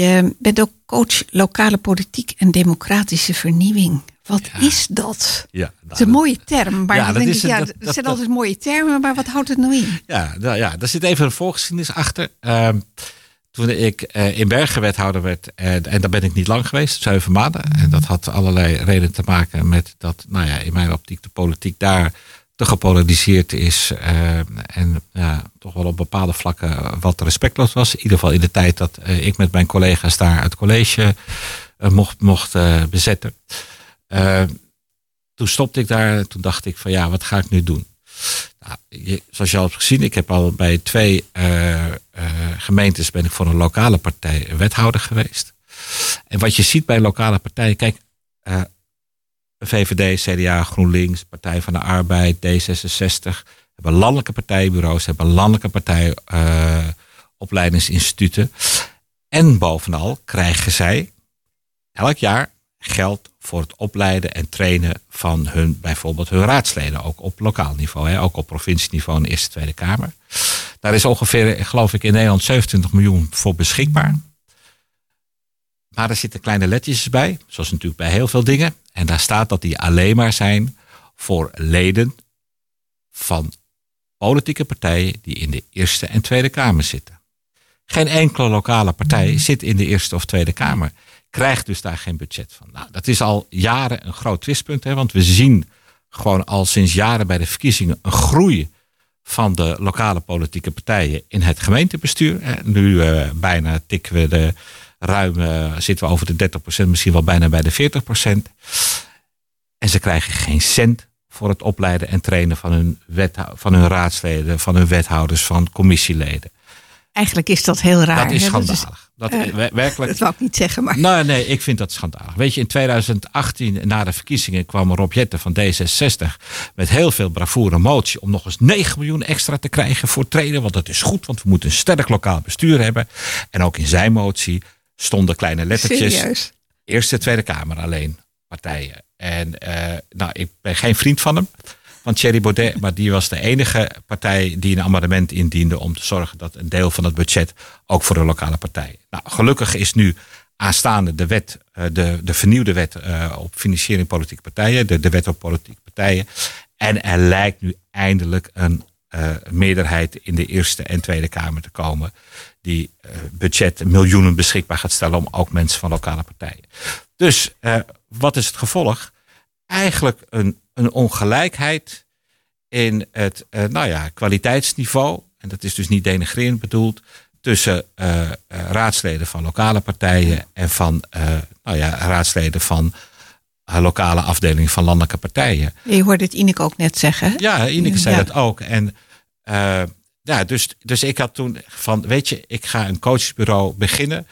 Je bent ook coach lokale politiek en democratische vernieuwing. Wat is dat? Ja, Het is een mooie term, maar Ja, dan dat denk is ik, een- ja, dat- het dat- zijn altijd mooie termen, maar wat houdt het nou in? Ja, nou ja, daar zit even een voorgeschiedenis achter. Ehm, toen ik eh, in Bergen wethouder werd, en, en daar ben ik niet lang geweest, zeven maanden. En dat had allerlei redenen te maken met dat, nou ja, in mijn optiek de politiek daar te gepolariseerd is. eh, en ja, toch wel op bepaalde vlakken wat respectloos was. In ieder geval in de tijd dat eh, ik met mijn collega's daar het college eh, mocht, mocht bezetten. Toen stopte ik daar en toen dacht ik van ja, wat ga ik nu doen? Nou, zoals je al hebt gezien, ik heb al bij twee gemeentes ben ik voor een lokale partij wethouder geweest. En wat je ziet bij lokale partijen, kijk, VVD, CDA, GroenLinks, Partij van de Arbeid, D66, hebben landelijke partijbureaus, hebben landelijke partijopleidingsinstituten. en bovenal krijgen zij elk jaar geld voor het opleiden en trainen van hun, bijvoorbeeld hun raadsleden, ook op lokaal niveau, hè, ook op provincieniveau en Eerste Tweede Kamer. Daar is ongeveer, geloof ik, in Nederland 27 miljoen voor beschikbaar. Maar er zitten kleine letjes bij, zoals natuurlijk bij heel veel dingen. En daar staat dat die alleen maar zijn voor leden van politieke partijen die in de Eerste en Tweede Kamer zitten. Geen enkele lokale partij zit in de Eerste of Tweede Kamer. Krijgt dus daar geen budget van. Nou, dat is al jaren een groot twistpunt. Hè, want we zien gewoon al sinds jaren bij de verkiezingen een groei van de lokale politieke partijen in het gemeentebestuur. Nu eh, bijna tikken we de ruim, eh, zitten we over de 30%, misschien wel bijna bij de 40%. En ze krijgen geen cent voor het opleiden en trainen van hun, van hun raadsleden, van hun wethouders, van commissieleden. Eigenlijk is dat heel raar. dat is schandalig. Dat, eh, wer- werkelijk. Dat wou ik niet zeggen, maar Nee, nee, ik vind dat schandalig. Weet je, in 2018, na de verkiezingen, kwam Rob Jetten van D66 met heel veel bravoure een motie om nog eens 9 miljoen extra te krijgen voor trainen. Want dat is goed, want we moeten een sterk lokaal bestuur hebben. En ook in zijn motie stonden kleine lettertjes. serieus. Eerste, Tweede Kamer alleen partijen. En eh, nou, ik ben geen vriend van hem, van Thierry Baudet. Maar die was de enige partij die een amendement indiende om te zorgen dat een deel van het budget ook voor de lokale partijen. Nou, gelukkig is nu aanstaande de wet, eh, de, de vernieuwde wet eh, op financiering politieke partijen, de, de wet op politieke partijen. En er lijkt nu eindelijk een meerderheid in de Eerste en Tweede Kamer te komen. Die eh, budget miljoenen beschikbaar gaat stellen om ook mensen van lokale partijen. Dus eh, wat is het gevolg? Eigenlijk een, een ongelijkheid in het eh, nou ja, kwaliteitsniveau. En dat is dus niet denigrerend bedoeld. Tussen eh, eh, raadsleden van lokale partijen en van eh, nou ja, raadsleden van eh, lokale afdelingen van landelijke partijen. Je hoorde het Ineke ook net zeggen. hè? Ja, Ineke zei Ja. dat ook. En eh, ja, dus, dus ik had toen van, weet je, ik ga een coachbureau beginnen.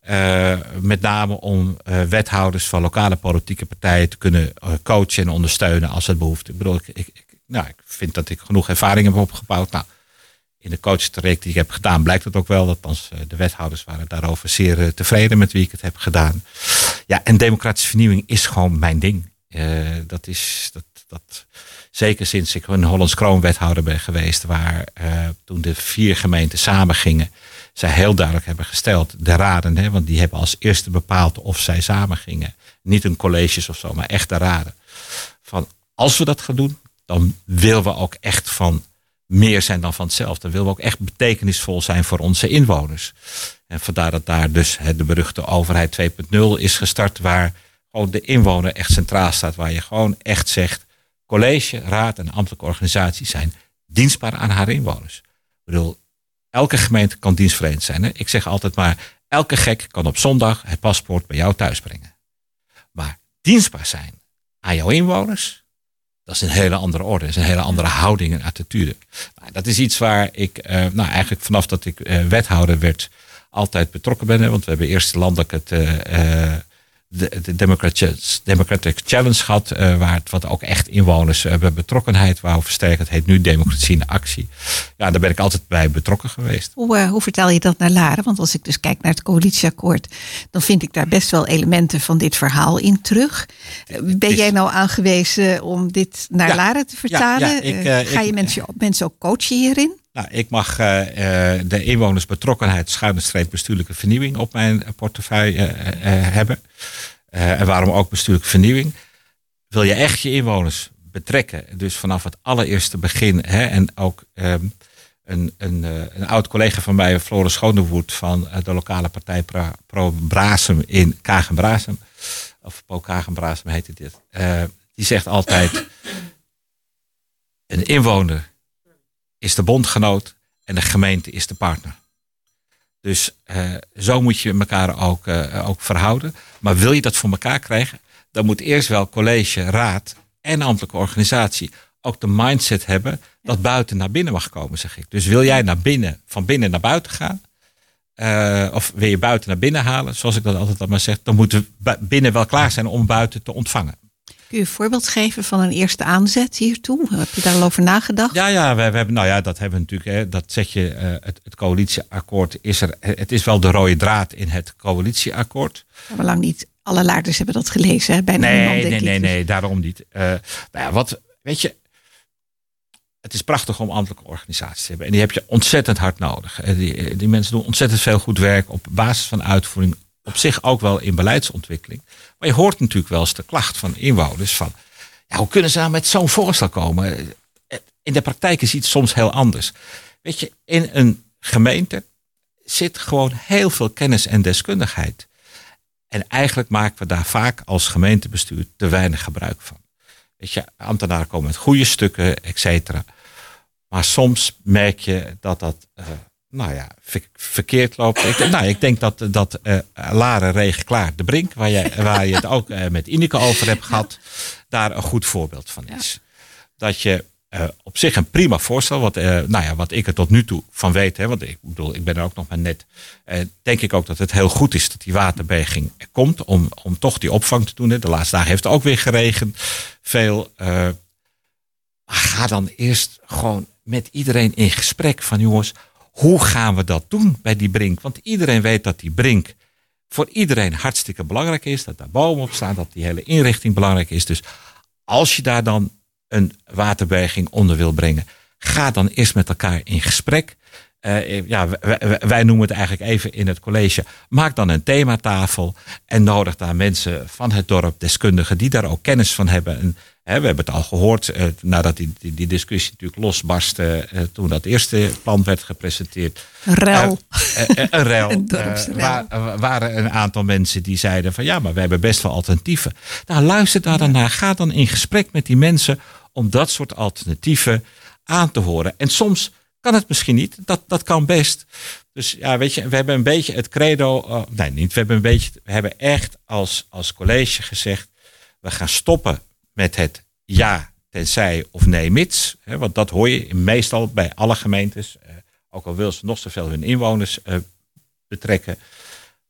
eh, met name om eh, wethouders van lokale politieke partijen te kunnen coachen en ondersteunen als het behoeft. Ik bedoel, ik, ik, nou, ik vind dat ik genoeg ervaring heb opgebouwd. Nou, in de coachtraject die ik heb gedaan, blijkt het ook wel. Althans, de wethouders waren daarover zeer tevreden met wie ik het heb gedaan. Ja, en democratische vernieuwing is gewoon mijn ding. Dat is dat, dat. Zeker sinds ik een Hollands kroonwethouder ben geweest, waar toen de vier gemeenten samen gingen, zij heel duidelijk hebben gesteld, de raden, hè, want die hebben als eerste bepaald of zij samen gingen. Niet een colleges of zo, maar echt de raden. Van als we dat gaan doen, dan willen we ook echt van meer zijn dan van hetzelfde. Dan willen we ook echt betekenisvol zijn voor onze inwoners. En vandaar dat daar dus de beruchte overheid 2.0 is gestart, waar gewoon de inwoner echt centraal staat, waar je gewoon echt zegt, college, raad en ambtelijke organisaties zijn dienstbaar aan haar inwoners. Ik bedoel, elke gemeente kan dienstverlenend zijn. Hè? Ik zeg altijd maar, elke gek kan op zondag het paspoort bij jou thuis brengen. Maar dienstbaar zijn aan jouw inwoners, dat is een hele andere orde. Dat is een hele andere houding en attitude. Nou, dat is iets waar ik, uh, nou eigenlijk vanaf dat ik uh, wethouder werd, altijd betrokken ben. Want we hebben eerst landelijk het uh, de, de Democratic, Democratic Challenge gehad, uh, waar het wat ook echt inwoners hebben betrokkenheid wou versterken. Het heet nu Democratie in Actie. Ja, daar ben ik altijd bij betrokken geweest. Hoe, uh, hoe vertel je dat naar Laren? Want als ik dus kijk naar het coalitieakkoord, dan vind ik daar best wel elementen van dit verhaal in terug. Ben jij nou aangewezen om dit naar ja, Laren te vertalen? Ja, ja, ik, Ga je ik, mensen, mensen ook coachen hierin? Nou, ik mag uh, de inwonersbetrokkenheid, schuine streep bestuurlijke vernieuwing op mijn portefeuille uh, hebben. en waarom ook bestuurlijke vernieuwing? Wil je echt je inwoners betrekken, dus vanaf het allereerste begin, hè, en ook um, een, een, een, oud collega van mij, Floris Schonewoerd van de lokale partij Pro, Pro Brasem in Kagen-Brasem, of Pro Kagen-Brasem heette dit, die zegt altijd, een inwoner is de bondgenoot en de gemeente is de partner. Dus uh, zo moet je elkaar ook, uh, ook verhouden. Maar wil je dat voor elkaar krijgen, dan moet eerst wel college, raad en ambtelijke organisatie ook de mindset hebben dat buiten naar binnen mag komen, zeg ik. Dus wil jij naar binnen, van binnen naar buiten gaan, uh, of wil je buiten naar binnen halen, zoals ik dat altijd al maar zeg, dan moeten we binnen wel klaar zijn om buiten te ontvangen. Kun je een voorbeeld geven van een eerste aanzet hiertoe? Heb je daar al over nagedacht? Ja, ja, we, we hebben, nou ja, dat hebben we natuurlijk. Hè, dat zeg je, uh, het, het, coalitieakkoord is er. Het is wel de rode draad in het coalitieakkoord. Maar lang niet alle laarders hebben dat gelezen. Hè? Bijna nee, niemand, nee, ik. nee, nee, daarom niet. Uh, nou ja, wat, weet je, het is prachtig om ambtelijke organisaties te hebben. En die heb je ontzettend hard nodig. Die, die mensen doen ontzettend veel goed werk op basis van uitvoering op zich ook wel in beleidsontwikkeling. Maar je hoort natuurlijk wel eens de klacht van inwoners van, ja, hoe kunnen ze nou met zo'n voorstel komen? In de praktijk is iets soms heel anders. Weet je, in een gemeente zit gewoon heel veel kennis en deskundigheid. En eigenlijk maken we daar vaak als gemeentebestuur te weinig gebruik van. Weet je, ambtenaren komen met goede stukken, et cetera. Maar soms merk je dat dat uh, nou ja, verkeerd loopt. Ik, nou, ik denk dat, dat uh, Laren Regen Klaar de Brink, waar je, waar je het ook uh, met Ineke over hebt gehad, daar een goed voorbeeld van is. Ja. Dat je uh, op zich een prima voorstel, wat, nou ja, wat ik er tot nu toe van weet, hè, want ik bedoel, ik ben er ook nog maar net, denk ik ook dat het heel goed is dat die waterberging er komt, om, om toch die opvang te doen. Hè. De laatste dagen heeft het ook weer geregend, veel. maar ga dan eerst gewoon met iedereen in gesprek van jongens, hoe gaan we dat doen bij die brink? Want iedereen weet dat die brink voor iedereen hartstikke belangrijk is. Dat daar bomen op staan, dat die hele inrichting belangrijk is. Dus als je daar dan een waterberging onder wil brengen, ga dan eerst met elkaar in gesprek. Uh, ja, wij, noemen het eigenlijk even in het college. Maak dan een thematafel en nodig daar mensen van het dorp, deskundigen, die daar ook kennis van hebben. En we hebben het al gehoord uh, nadat die, die, die, discussie natuurlijk losbarstte uh, toen dat eerste plan werd gepresenteerd. Rel. een rel. een waar, waren een aantal mensen die zeiden van ja, maar we hebben best wel alternatieven. Nou, luister daar dan naar. Ga dan in gesprek met die mensen om dat soort alternatieven aan te horen. En soms kan het misschien niet. Dat, dat kan best. Dus ja, weet je, we hebben een beetje het credo. Uh, nee, niet. We hebben een beetje. We hebben echt als, als college gezegd. We gaan stoppen met het ja, tenzij of nee, mits. Hè, want dat hoor je meestal bij alle gemeentes. Uh, ook al wil ze nog zoveel hun inwoners uh, betrekken.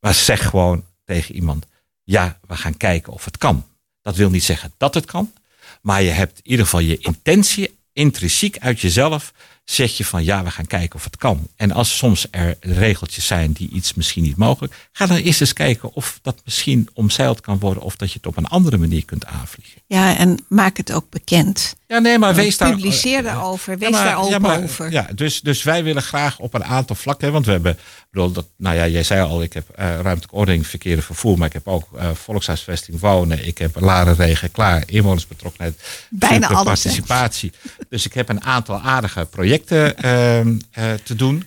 Maar zeg gewoon tegen iemand: ja, we gaan kijken of het kan. Dat wil niet zeggen dat het kan. Maar je hebt in ieder geval je intentie intrinsiek uit jezelf zeg je van ja, we gaan kijken of het kan. En als soms er regeltjes zijn die iets misschien niet mogelijk, ga dan eerst eens kijken of dat misschien omzeild kan worden of dat je het op een andere manier kunt aanvliegen. Ja, en maak het ook bekend. Ja, nee, maar wees daar. Publiceer daarover, wees Ja, maar- daar open ja, maar- over. Ja, dus, dus wij willen graag op een aantal vlakken. Want we hebben, bedoel, dat, nou ja, jij zei al, ik heb eh, ruimtelijke ordening, verkeer en vervoer. Maar ik heb ook eh, volkshuisvesting, wonen. Ik heb laren, regen, klaar, inwonersbetrokkenheid. Bijna alles, hè? Participatie. Dus ik heb een aantal aardige projecten ehm, eh, te doen.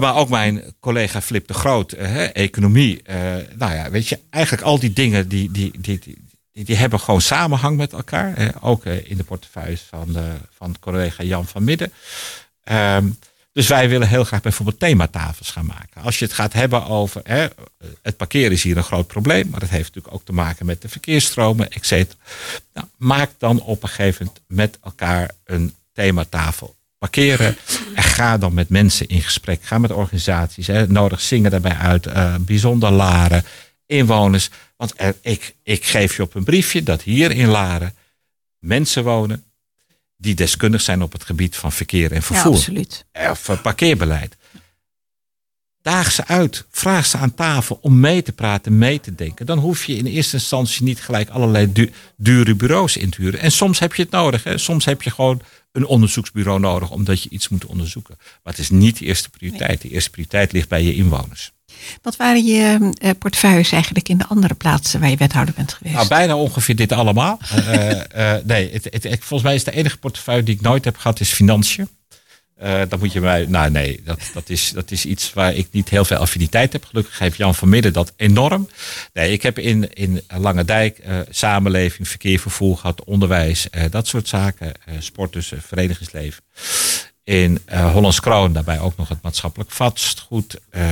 Maar ook mijn collega Flip de Groot, hè, economie. eh, nou ja, weet je, eigenlijk al die dingen die, die, die, die, die, hebben gewoon samenhang met elkaar. hè. ook eh, in de portefeuille van, de, van collega Jan van Midden. Ehm, dus wij willen heel graag bijvoorbeeld thematafels gaan maken. Als je het gaat hebben over. Hè, het parkeren is hier een groot probleem. Maar dat heeft natuurlijk ook te maken met de verkeersstromen, et cetera. Nou, maak dan op een gegeven moment met elkaar een thematafel. Parkeren en ga dan met mensen in gesprek. Ga met organisaties. Hè, nodig zingen daarbij uit. eh, bijzonder Laren, inwoners. Want er, ik, ik geef je op een briefje dat hier in Laren mensen wonen. die deskundig zijn op het gebied van verkeer en Ja, vervoer absoluut. of eh, parkeerbeleid. Daag ze uit. Vraag ze aan tafel om mee te praten, mee te denken. Dan hoef je in eerste instantie niet gelijk allerlei du- dure bureaus in te huren. En soms heb je het nodig. Hè. Soms heb je gewoon een onderzoeksbureau nodig omdat je iets moet onderzoeken. Maar het is niet de eerste prioriteit. De eerste prioriteit ligt bij je inwoners. Wat waren je eh, portefeuilles eigenlijk in de andere plaatsen waar je wethouder bent geweest? Nou, bijna ongeveer dit allemaal. Eh, eh, nee, het, het, het- volgens mij is de enige portefeuille die ik nooit heb gehad, is financiën. Dan moet je mij. Nou, nee, dat, dat, is, dat is iets waar ik niet heel veel affiniteit heb. Gelukkig heeft Jan van Midden dat enorm. Nee, ik heb in, in Lange Dijk samenleving, verkeer, vervoer gehad, onderwijs, dat soort zaken. sport, dus verenigingsleven. In eh Hollands Kroon, daarbij ook nog het maatschappelijk vastgoed. eh,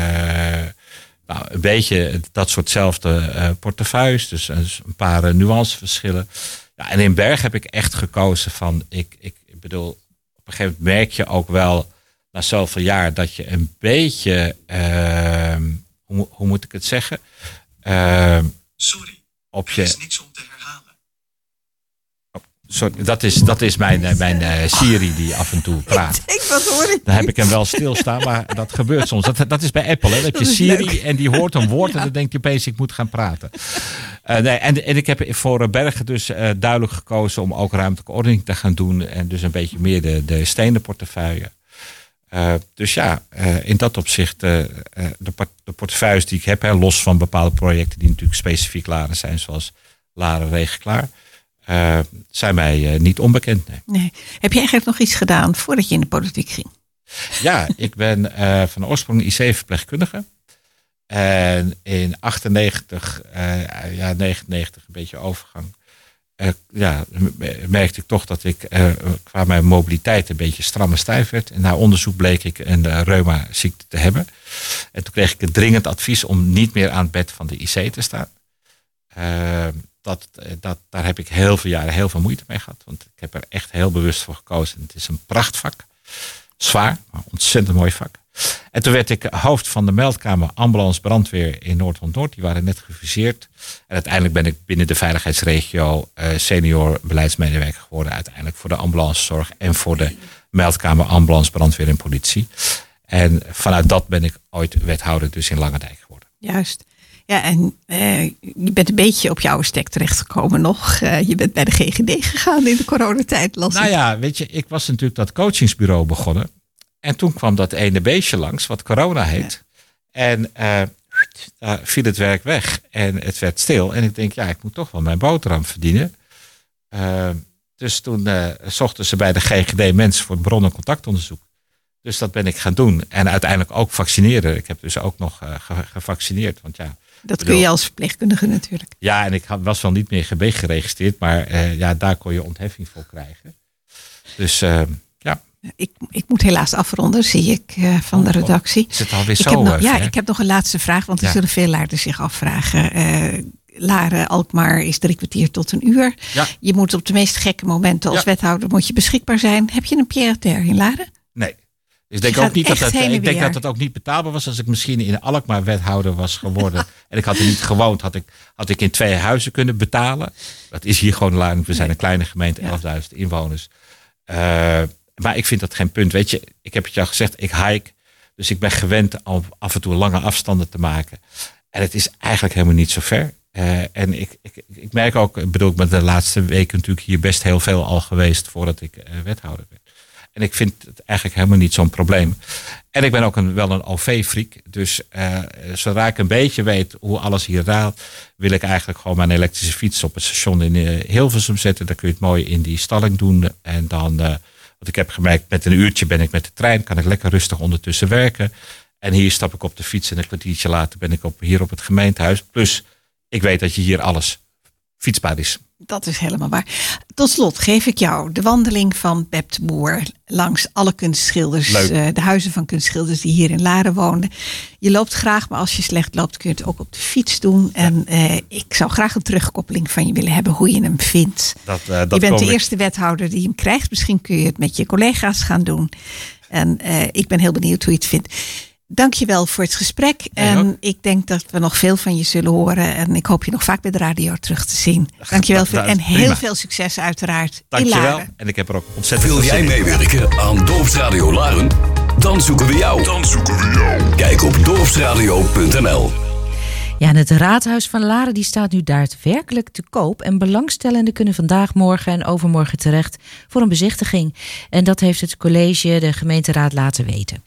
nou, een beetje dat soortzelfde eh portefeuilles. Dus eh, een paar nuanceverschillen. Ja, en in Berg heb ik echt gekozen van. Ik, ik, ik bedoel, op een gegeven moment merk je ook wel na zoveel jaar dat je een beetje. hoe, hoe moet ik het zeggen? Sorry, op er je, is niks om te. Sorry, dat, is, dat is mijn, eh, mijn eh, Siri die af en toe praat. Ik hoor ik? Dan heb ik hem wel stilstaan, maar dat gebeurt soms. Dat, dat is bij Apple. Hè. Dan heb je Dat is Siri leuk. en die hoort een woord en dan denkt hij opeens ik moet gaan praten. Eh, nee, en, en ik heb voor Bergen dus duidelijk gekozen om ook ruimtelijke ordening te gaan doen. En dus een beetje meer de, de stenen portefeuille. Eh, dus ja, in dat opzicht, de, de portefeuilles die ik heb, hè, los van bepaalde projecten die natuurlijk specifiek Laren zijn, zoals Laren Regen Eh, zijn mij eh, niet onbekend. Nee. Nee. Heb je eigenlijk nog iets gedaan voordat je in de politiek ging? Ja, ik ben eh, van oorsprong IC-verpleegkundige. En in 98, eh, ja, 99, een beetje overgang. ja, merkte ik toch dat ik qua mijn mobiliteit een beetje stram en stijf werd. En na onderzoek bleek ik een uh, reuma-ziekte te hebben. En toen kreeg ik het dringend advies om niet meer aan het bed van de IC te staan. Eh, dat, dat, daar heb ik heel veel jaren heel veel moeite mee gehad. Want ik heb er echt heel bewust voor gekozen. Het is een prachtvak. Zwaar, maar ontzettend mooi vak. En toen werd ik hoofd van de meldkamer ambulance brandweer in Noord-Holland-Noord. Die waren net gefuseerd. En uiteindelijk ben ik binnen de veiligheidsregio eh, senior beleidsmedewerker geworden. Uiteindelijk voor de ambulancezorg en voor de meldkamer ambulance brandweer en politie. En vanuit dat ben ik ooit wethouder dus in Langendijk geworden. Juist. Ja, en eh, je bent een beetje op jouw stek terechtgekomen nog. Eh, je bent bij de GGD gegaan in de coronatijd. Las Nou ja, weet je, ik was natuurlijk dat coachingsbureau begonnen. En toen kwam dat ene beestje langs, wat corona heet. En daar viel het werk weg en het werd stil. En ik denk, ja, ik moet toch wel mijn boterham verdienen. Dus toen zochten ze bij de GGD mensen voor het bron- en contactonderzoek. Dus dat ben ik gaan doen. En uiteindelijk ook vaccineren. Ik heb dus ook nog ge- gevaccineerd. Want ja, dat kun je als verpleegkundige natuurlijk. ja, en ik was wel niet meer GB geregistreerd. Maar eh, ja, daar kon je ontheffing voor krijgen. Dus eh, ja, Ik, ik moet helaas afronden, zie ik eh, van de Oh, oh. redactie. is het alweer Ik zo heb nog, eh, ja, ik heb nog een laatste vraag, want er Ja. zullen veel luiders zich afvragen. Laren, Alkmaar is drie kwartier tot een uur. Ja. Je moet op de meest gekke momenten als Ja. wethouder moet je beschikbaar zijn. Heb je een Pierre Ter in Laren? Nee. Dus ik denk, Je ook niet dat, en ik denk dat het ook niet betaalbaar was als ik misschien in Alkmaar wethouder was geworden. en ik had er niet gewoond, had ik, had ik in twee huizen kunnen betalen. Dat is hier gewoon lang. We zijn een kleine gemeente, 11.000 inwoners. Eh, Maar ik vind dat geen punt. Weet je, ik heb het jou gezegd, ik hike. Dus ik ben gewend om af en toe lange afstanden te maken. En het is eigenlijk helemaal niet zo ver. Uh, en ik, ik, ik merk ook, bedoel, ik ben de laatste weken natuurlijk hier best heel veel al geweest voordat ik uh, wethouder werd. En ik vind het eigenlijk helemaal niet zo'n probleem. En ik ben ook een, wel een OV-freak. Dus uh, zodra ik een beetje weet hoe alles hier raalt, wil ik eigenlijk gewoon mijn elektrische fiets op het station in Hilversum zetten. Dan kun je het mooi in die stalling doen. En dan, wat ik heb gemerkt, met een uurtje ben ik met de trein, kan ik lekker rustig ondertussen werken. En hier stap ik op de fiets en een kwartiertje later ben ik op, hier op het gemeentehuis. Plus, ik weet dat je hier alles fietsbaar is. Dat is helemaal waar. Tot slot geef ik jou de wandeling van Beb de Boer langs alle kunstschilders, uh, de huizen van kunstschilders die hier in Laren woonden. Je loopt graag, maar als je slecht loopt kun je het ook op de fiets doen. En uh, ik zou graag een terugkoppeling van je willen hebben hoe je hem vindt. Dat, uh, dat je bent de eerste wethouder die hem krijgt. Misschien kun je het met je collega's gaan doen. En ik ben heel benieuwd hoe je het vindt. Dankjewel voor het gesprek. En ik denk dat we nog veel van je zullen horen. En ik hoop je nog vaak bij de radio terug te zien. Dankjewel. Veel, en heel veel succes uiteraard Dankjewel. in En ik heb er ook ontzettend Wil jij meewerken aan Dorpsradio Laren? Dan zoeken we jou. Dan zoeken we jou. Kijk op dorpsradio.nl ja, en het raadhuis van Laren die staat nu daadwerkelijk te koop. En belangstellenden kunnen vandaag, morgen en overmorgen terecht voor een bezichtiging. En dat heeft het college de gemeenteraad laten weten.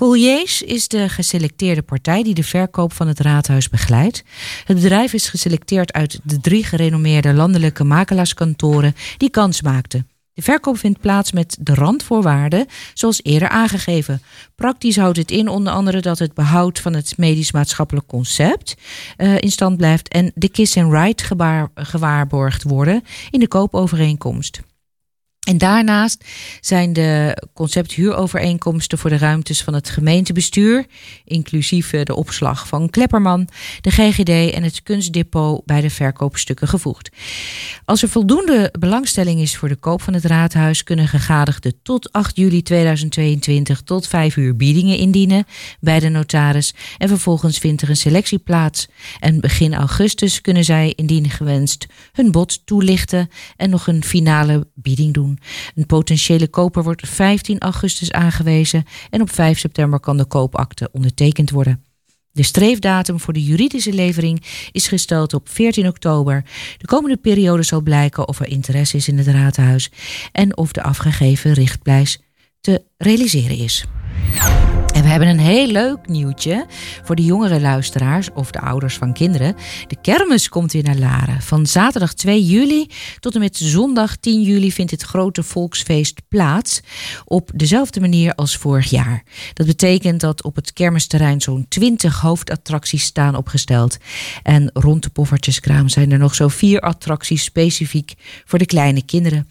Colliers is de geselecteerde partij die de verkoop van het raadhuis begeleidt. Het bedrijf is geselecteerd uit de drie gerenommeerde landelijke makelaarskantoren die kans maakten. De verkoop vindt plaats met de randvoorwaarden, zoals eerder aangegeven. Praktisch houdt het in onder andere dat het behoud van het medisch-maatschappelijk concept uh, in stand blijft en de kiss and ride gewaarborgd worden in de koopovereenkomst. En daarnaast zijn de concepthuurovereenkomsten voor de ruimtes van het gemeentebestuur, inclusief de opslag van Klepperman, de GGD en het kunstdepot bij de verkoopstukken gevoegd. Als er voldoende belangstelling is voor de koop van het raadhuis, kunnen gegadigden tot 8 juli 2022 tot 5 uur biedingen indienen bij de notaris en vervolgens vindt er een selectie plaats. En begin augustus kunnen zij, indien gewenst, hun bod toelichten en nog een finale bieding doen. Een potentiële koper wordt 15 augustus aangewezen en op 5 september kan de koopakte ondertekend worden. De streefdatum voor de juridische levering is gesteld op 14 oktober. De komende periode zal blijken of er interesse is in het raadhuis en of de afgegeven richtprijs te realiseren is. En we hebben een heel leuk nieuwtje voor de jongere luisteraars of de ouders van kinderen. De kermis komt weer naar Laren. Van zaterdag 2 juli tot en met zondag 10 juli vindt het grote volksfeest plaats. Op dezelfde manier als vorig jaar. Dat betekent dat op het kermisterrein zo'n 20 hoofdattracties staan opgesteld. En rond de poffertjeskraam zijn er nog zo vier attracties specifiek voor de kleine kinderen.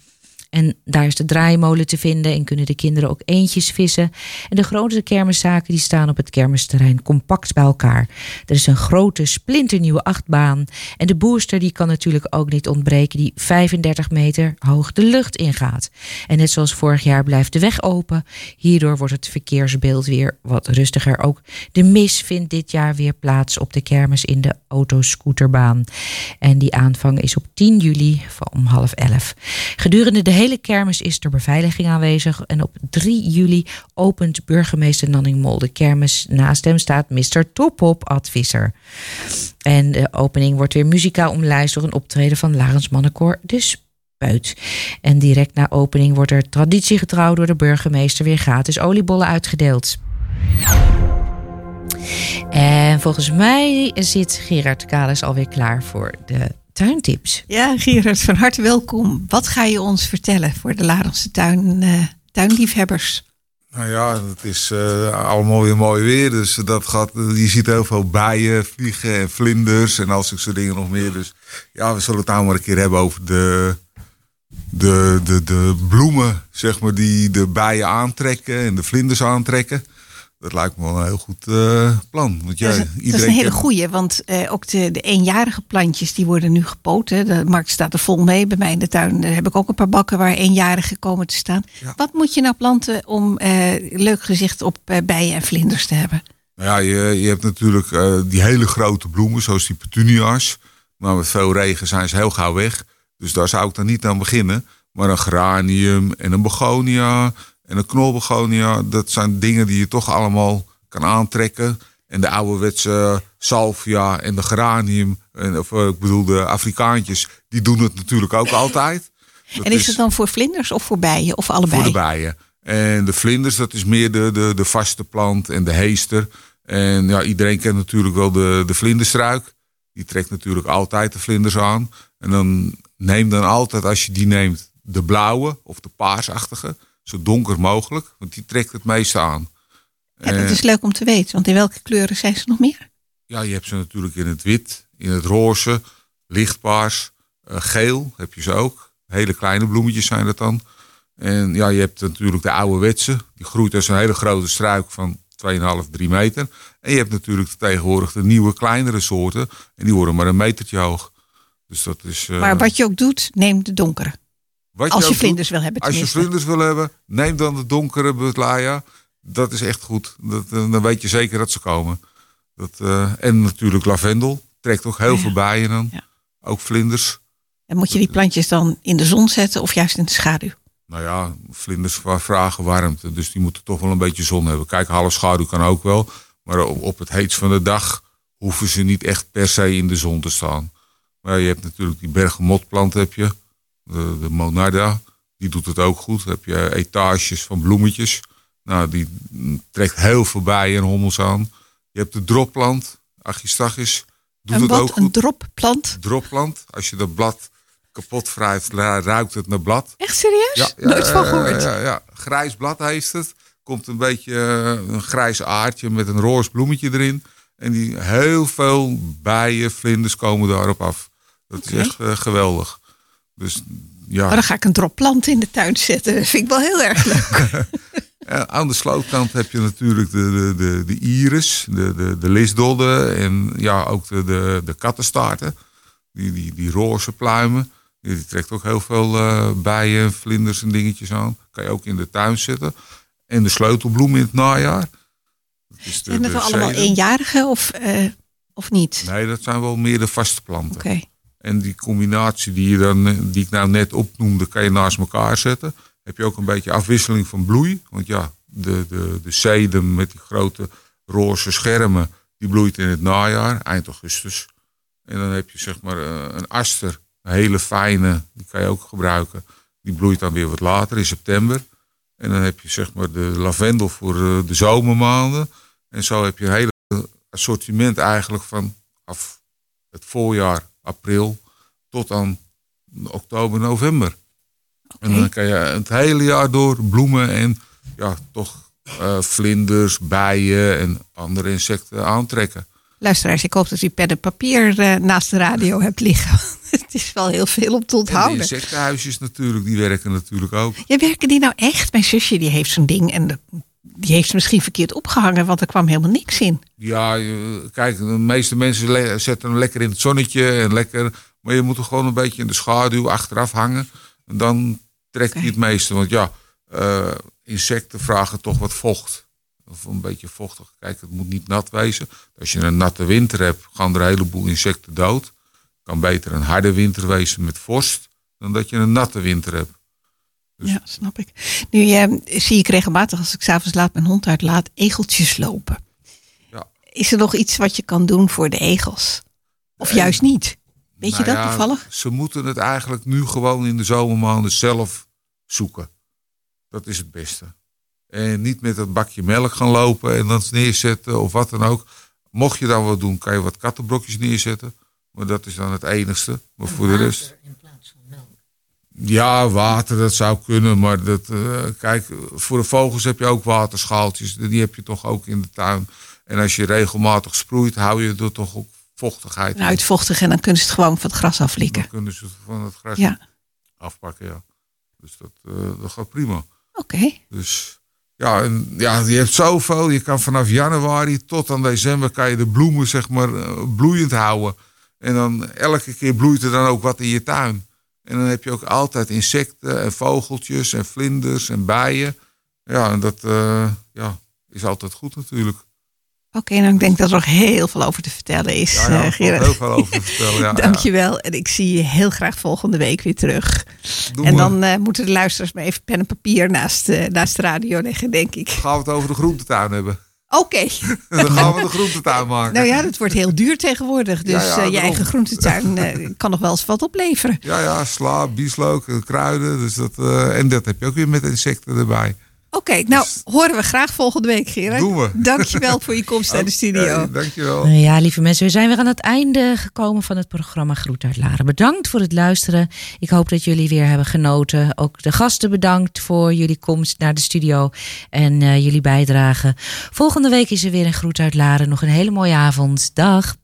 En daar is de draaimolen te vinden en kunnen de kinderen ook eentjes vissen. En de grote kermiszaken die staan op het kermisterrein compact bij elkaar. Er is een grote splinternieuwe achtbaan. En de booster die kan natuurlijk ook niet ontbreken die 35 meter hoog de lucht ingaat. En net zoals vorig jaar blijft de weg open. Hierdoor wordt het verkeersbeeld weer wat rustiger. Ook de mis vindt dit jaar weer plaats op de kermis in de autoscooterbaan. En die aanvang is op 10 juli om half elf. Gedurende de hele kermis is er beveiliging aanwezig. En op 3 juli opent burgemeester Nanning Mol de kermis. Naast hem staat Mr. Topop Advisser. En de opening wordt weer muzikaal omlijst door een optreden van Larens Mannenkoor De Spuit. En direct na opening wordt er traditiegetrouw door de burgemeester weer gratis oliebollen uitgedeeld. En volgens mij zit Gerard Kalis alweer klaar voor de tuintips. Ja, Gerard, van harte welkom. Wat ga je ons vertellen voor de Larense tuin, uh, tuinliefhebbers? Nou ja, het is uh, allemaal weer mooi weer. Dus dat gaat, je ziet heel veel bijen vliegen en vlinders en al soort dingen nog meer. Dus ja, we zullen het nou maar een keer hebben over de, de, de, de bloemen, zeg maar, die de bijen aantrekken en de vlinders aantrekken. Dat lijkt me wel een heel goed uh, plan. Want jij, dat, is, iedereen dat is een hele goeie, want uh, ook de, de eenjarige plantjes die worden nu gepoot. Hè. De markt staat er vol mee. Bij mij in de tuin daar heb ik ook een paar bakken waar eenjarigen komen te staan. Ja. Wat moet je nou planten om uh, leuk gezicht op bijen en vlinders te hebben? Nou ja, je, je hebt natuurlijk die hele grote bloemen, zoals die petunia's. Maar met veel regen zijn ze heel gauw weg. Dus daar zou ik dan niet aan beginnen. Maar een geranium en een begonia en een knolbegonia, dat zijn dingen die je toch allemaal kan aantrekken. En de ouderwetse salvia en de geranium, en, of eh, ik bedoel de Afrikaantjes, die doen het natuurlijk ook altijd. Dat en is het dan voor vlinders of voor bijen of allebei? Voor de bijen. En de vlinders, dat is meer de, de, de vaste plant en de heester. En ja, iedereen kent natuurlijk wel de, de vlinderstruik. Die trekt natuurlijk altijd de vlinders aan. En dan neem dan altijd, als je die neemt, de blauwe of de paarsachtige. Zo donker mogelijk, want die trekt het meeste aan. Ja, dat is leuk om te weten, want in welke kleuren zijn ze nog meer? Ja, je hebt ze natuurlijk in het wit, in het roze, lichtpaars, uh, geel heb je ze ook. Hele kleine bloemetjes zijn dat dan. En ja, je hebt natuurlijk de ouderwetse. Die groeit als een hele grote struik van 2,5, 3 meter. En je hebt natuurlijk tegenwoordig de nieuwe, kleinere soorten. En die worden maar een metertje hoog. Dus dat is, uh, maar wat je ook doet, neem de donkere. Als je, vlinders wil hebben Als je vlinders wil hebben, neem dan de donkere Butlaya. Dat is echt goed. Dat, uh, dan weet je zeker dat ze komen. Dat, uh, en natuurlijk lavendel. Trekt ook heel ja. veel bijen dan. Ja. Ook vlinders. En moet je die plantjes dan in de zon zetten of juist in de schaduw? Nou ja, vlinders vragen warmte. Dus die moeten toch wel een beetje zon hebben. Kijk, half schaduw kan ook wel. Maar op het heetst van de dag hoeven ze niet echt per se in de zon te staan. Maar je hebt natuurlijk die bergenmotplant heb je. De, de monarda. Die doet het ook goed. Dan heb je etages van bloemetjes. Nou, die trekt heel veel bijen en hommels aan. Je hebt de dropplant. Achistachis. Doet een het ook goed. Een dropplant? Dropplant. Als je dat blad kapot wrijft, ruikt het naar blad. Echt serieus? Ja, ja, Nooit van gehoord. Ja, ja, Grijs blad heeft het. Komt een beetje uh, een grijs aardje met een roze bloemetje erin. En die heel veel bijen, vlinders komen daarop af. Dat is echt uh, geweldig. Dus ja. Maar dan ga ik een dropplant in de tuin zetten. Dat vind ik wel heel erg leuk. Aan de slootkant heb je natuurlijk de, de, de, de iris, de, de, de lisdodden en ja, ook de, de, de kattenstaarten. Die, die, die roze pluimen. Die, trekt ook heel veel uh, bijen, vlinders en dingetjes aan. Kan je ook in de tuin zetten. En de sleutelbloem in het najaar. Dat is de, Zijn dat allemaal zeden. eenjarige of, uh, of niet? Nee, dat zijn wel meer de vaste planten. Oké. Okay. En die combinatie die, je dan, die ik nou net opnoemde, kan je naast elkaar zetten. Heb je ook een beetje afwisseling van bloei. Want ja, de, de, de sedum met die grote roze schermen, die bloeit in het najaar, eind augustus. En dan heb je zeg maar uh, een aster, een hele fijne, die kan je ook gebruiken. Die bloeit dan weer wat later, in september. En dan heb je zeg maar de lavendel voor uh, de zomermaanden. En zo heb je een hele assortiment eigenlijk van af het voorjaar, april, tot aan oktober, november. Okay. En dan kan je het hele jaar door bloemen en ja, toch uh, vlinders, bijen en andere insecten aantrekken. Luisteraars, ik hoop dat u pen en papier uh, naast de radio hebt liggen. het is wel heel veel om te onthouden. En de insectenhuisjes natuurlijk, die werken natuurlijk ook. Ja, werken die nou echt? Mijn zusje die heeft zo'n ding en de, die heeft ze misschien verkeerd opgehangen, want er kwam helemaal niks in. Ja, kijk, de meeste mensen zetten hem lekker in het zonnetje en lekker, maar je moet er gewoon een beetje in de schaduw achteraf hangen. En dan trekt hij het meeste. Want ja, uh, insecten vragen toch wat vocht. Of een beetje vochtig. Kijk, het moet niet nat wezen. Als je een natte winter hebt, gaan er een heleboel insecten dood. Kan beter een harde winter wezen met vorst, dan dat je een natte winter hebt. Dus... Ja, snap ik. Nu uh, zie ik regelmatig, als ik s'avonds laat mijn hond uitlaat, egeltjes lopen. Ja. Is er nog iets wat je kan doen voor de egels? Of juist niet? Weet nou je dat ja, toevallig? Ze moeten het eigenlijk nu gewoon in de zomermaanden zelf zoeken. Dat is het beste. En niet met dat bakje melk gaan lopen en dan neerzetten of wat dan ook. Mocht je dan wat doen, kan je wat kattenbrokjes neerzetten. Maar dat is dan het enigste. Maar en voor de rest. In. Ja, water, dat zou kunnen. Maar dat, uh, kijk, voor de vogels heb je ook waterschaaltjes. Die heb je toch ook in de tuin. En als je regelmatig sproeit, hou je er toch ook vochtigheid in. Uitvochtig en dan kunnen ze het gewoon van het gras aflikken. Dan kunnen ze het van het gras ja. afpakken, ja. Dus dat, uh, dat gaat prima. Oké. Okay. Dus ja, en, ja, je hebt zoveel. Je kan vanaf januari tot aan december kan je de bloemen zeg maar uh, bloeiend houden. En dan elke keer bloeit er dan ook wat in je tuin. En dan heb je ook altijd insecten en vogeltjes en vlinders en bijen. Ja, en dat uh, ja, is altijd goed natuurlijk. Oké, nou ik denk dat er nog heel veel over te vertellen is, Ja, ja, eh, er Gerard. heel veel over te vertellen. Ja, Dankjewel. En ik zie je heel graag volgende week weer terug. Doen en we. dan eh, moeten de luisteraars maar even pen en papier naast, eh, naast de radio leggen, denk ik. gaan we het over de groentetuin hebben. Oké. En dan gaan we de groentetuin maken. Nou ja, dat wordt heel duur tegenwoordig. Dus Ja, ja, eh, je eigen groentetuin eh, kan nog wel eens wat opleveren. Ja, ja, sla, bieslook, kruiden. Dus dat, eh, en dat heb je ook weer met insecten erbij. Oké, nou horen we graag volgende week, Gerard. Doen we. Dankjewel voor je komst naar de studio. Oké, dankjewel. Nou ja, lieve mensen, we zijn weer aan het einde gekomen van het programma Groet uit Laren. Bedankt voor het luisteren. Ik hoop dat jullie weer hebben genoten. Ook de gasten bedankt voor jullie komst naar de studio en eh, jullie bijdrage. Volgende week is er weer een Groet uit Laren. Nog een hele mooie avond. Dag.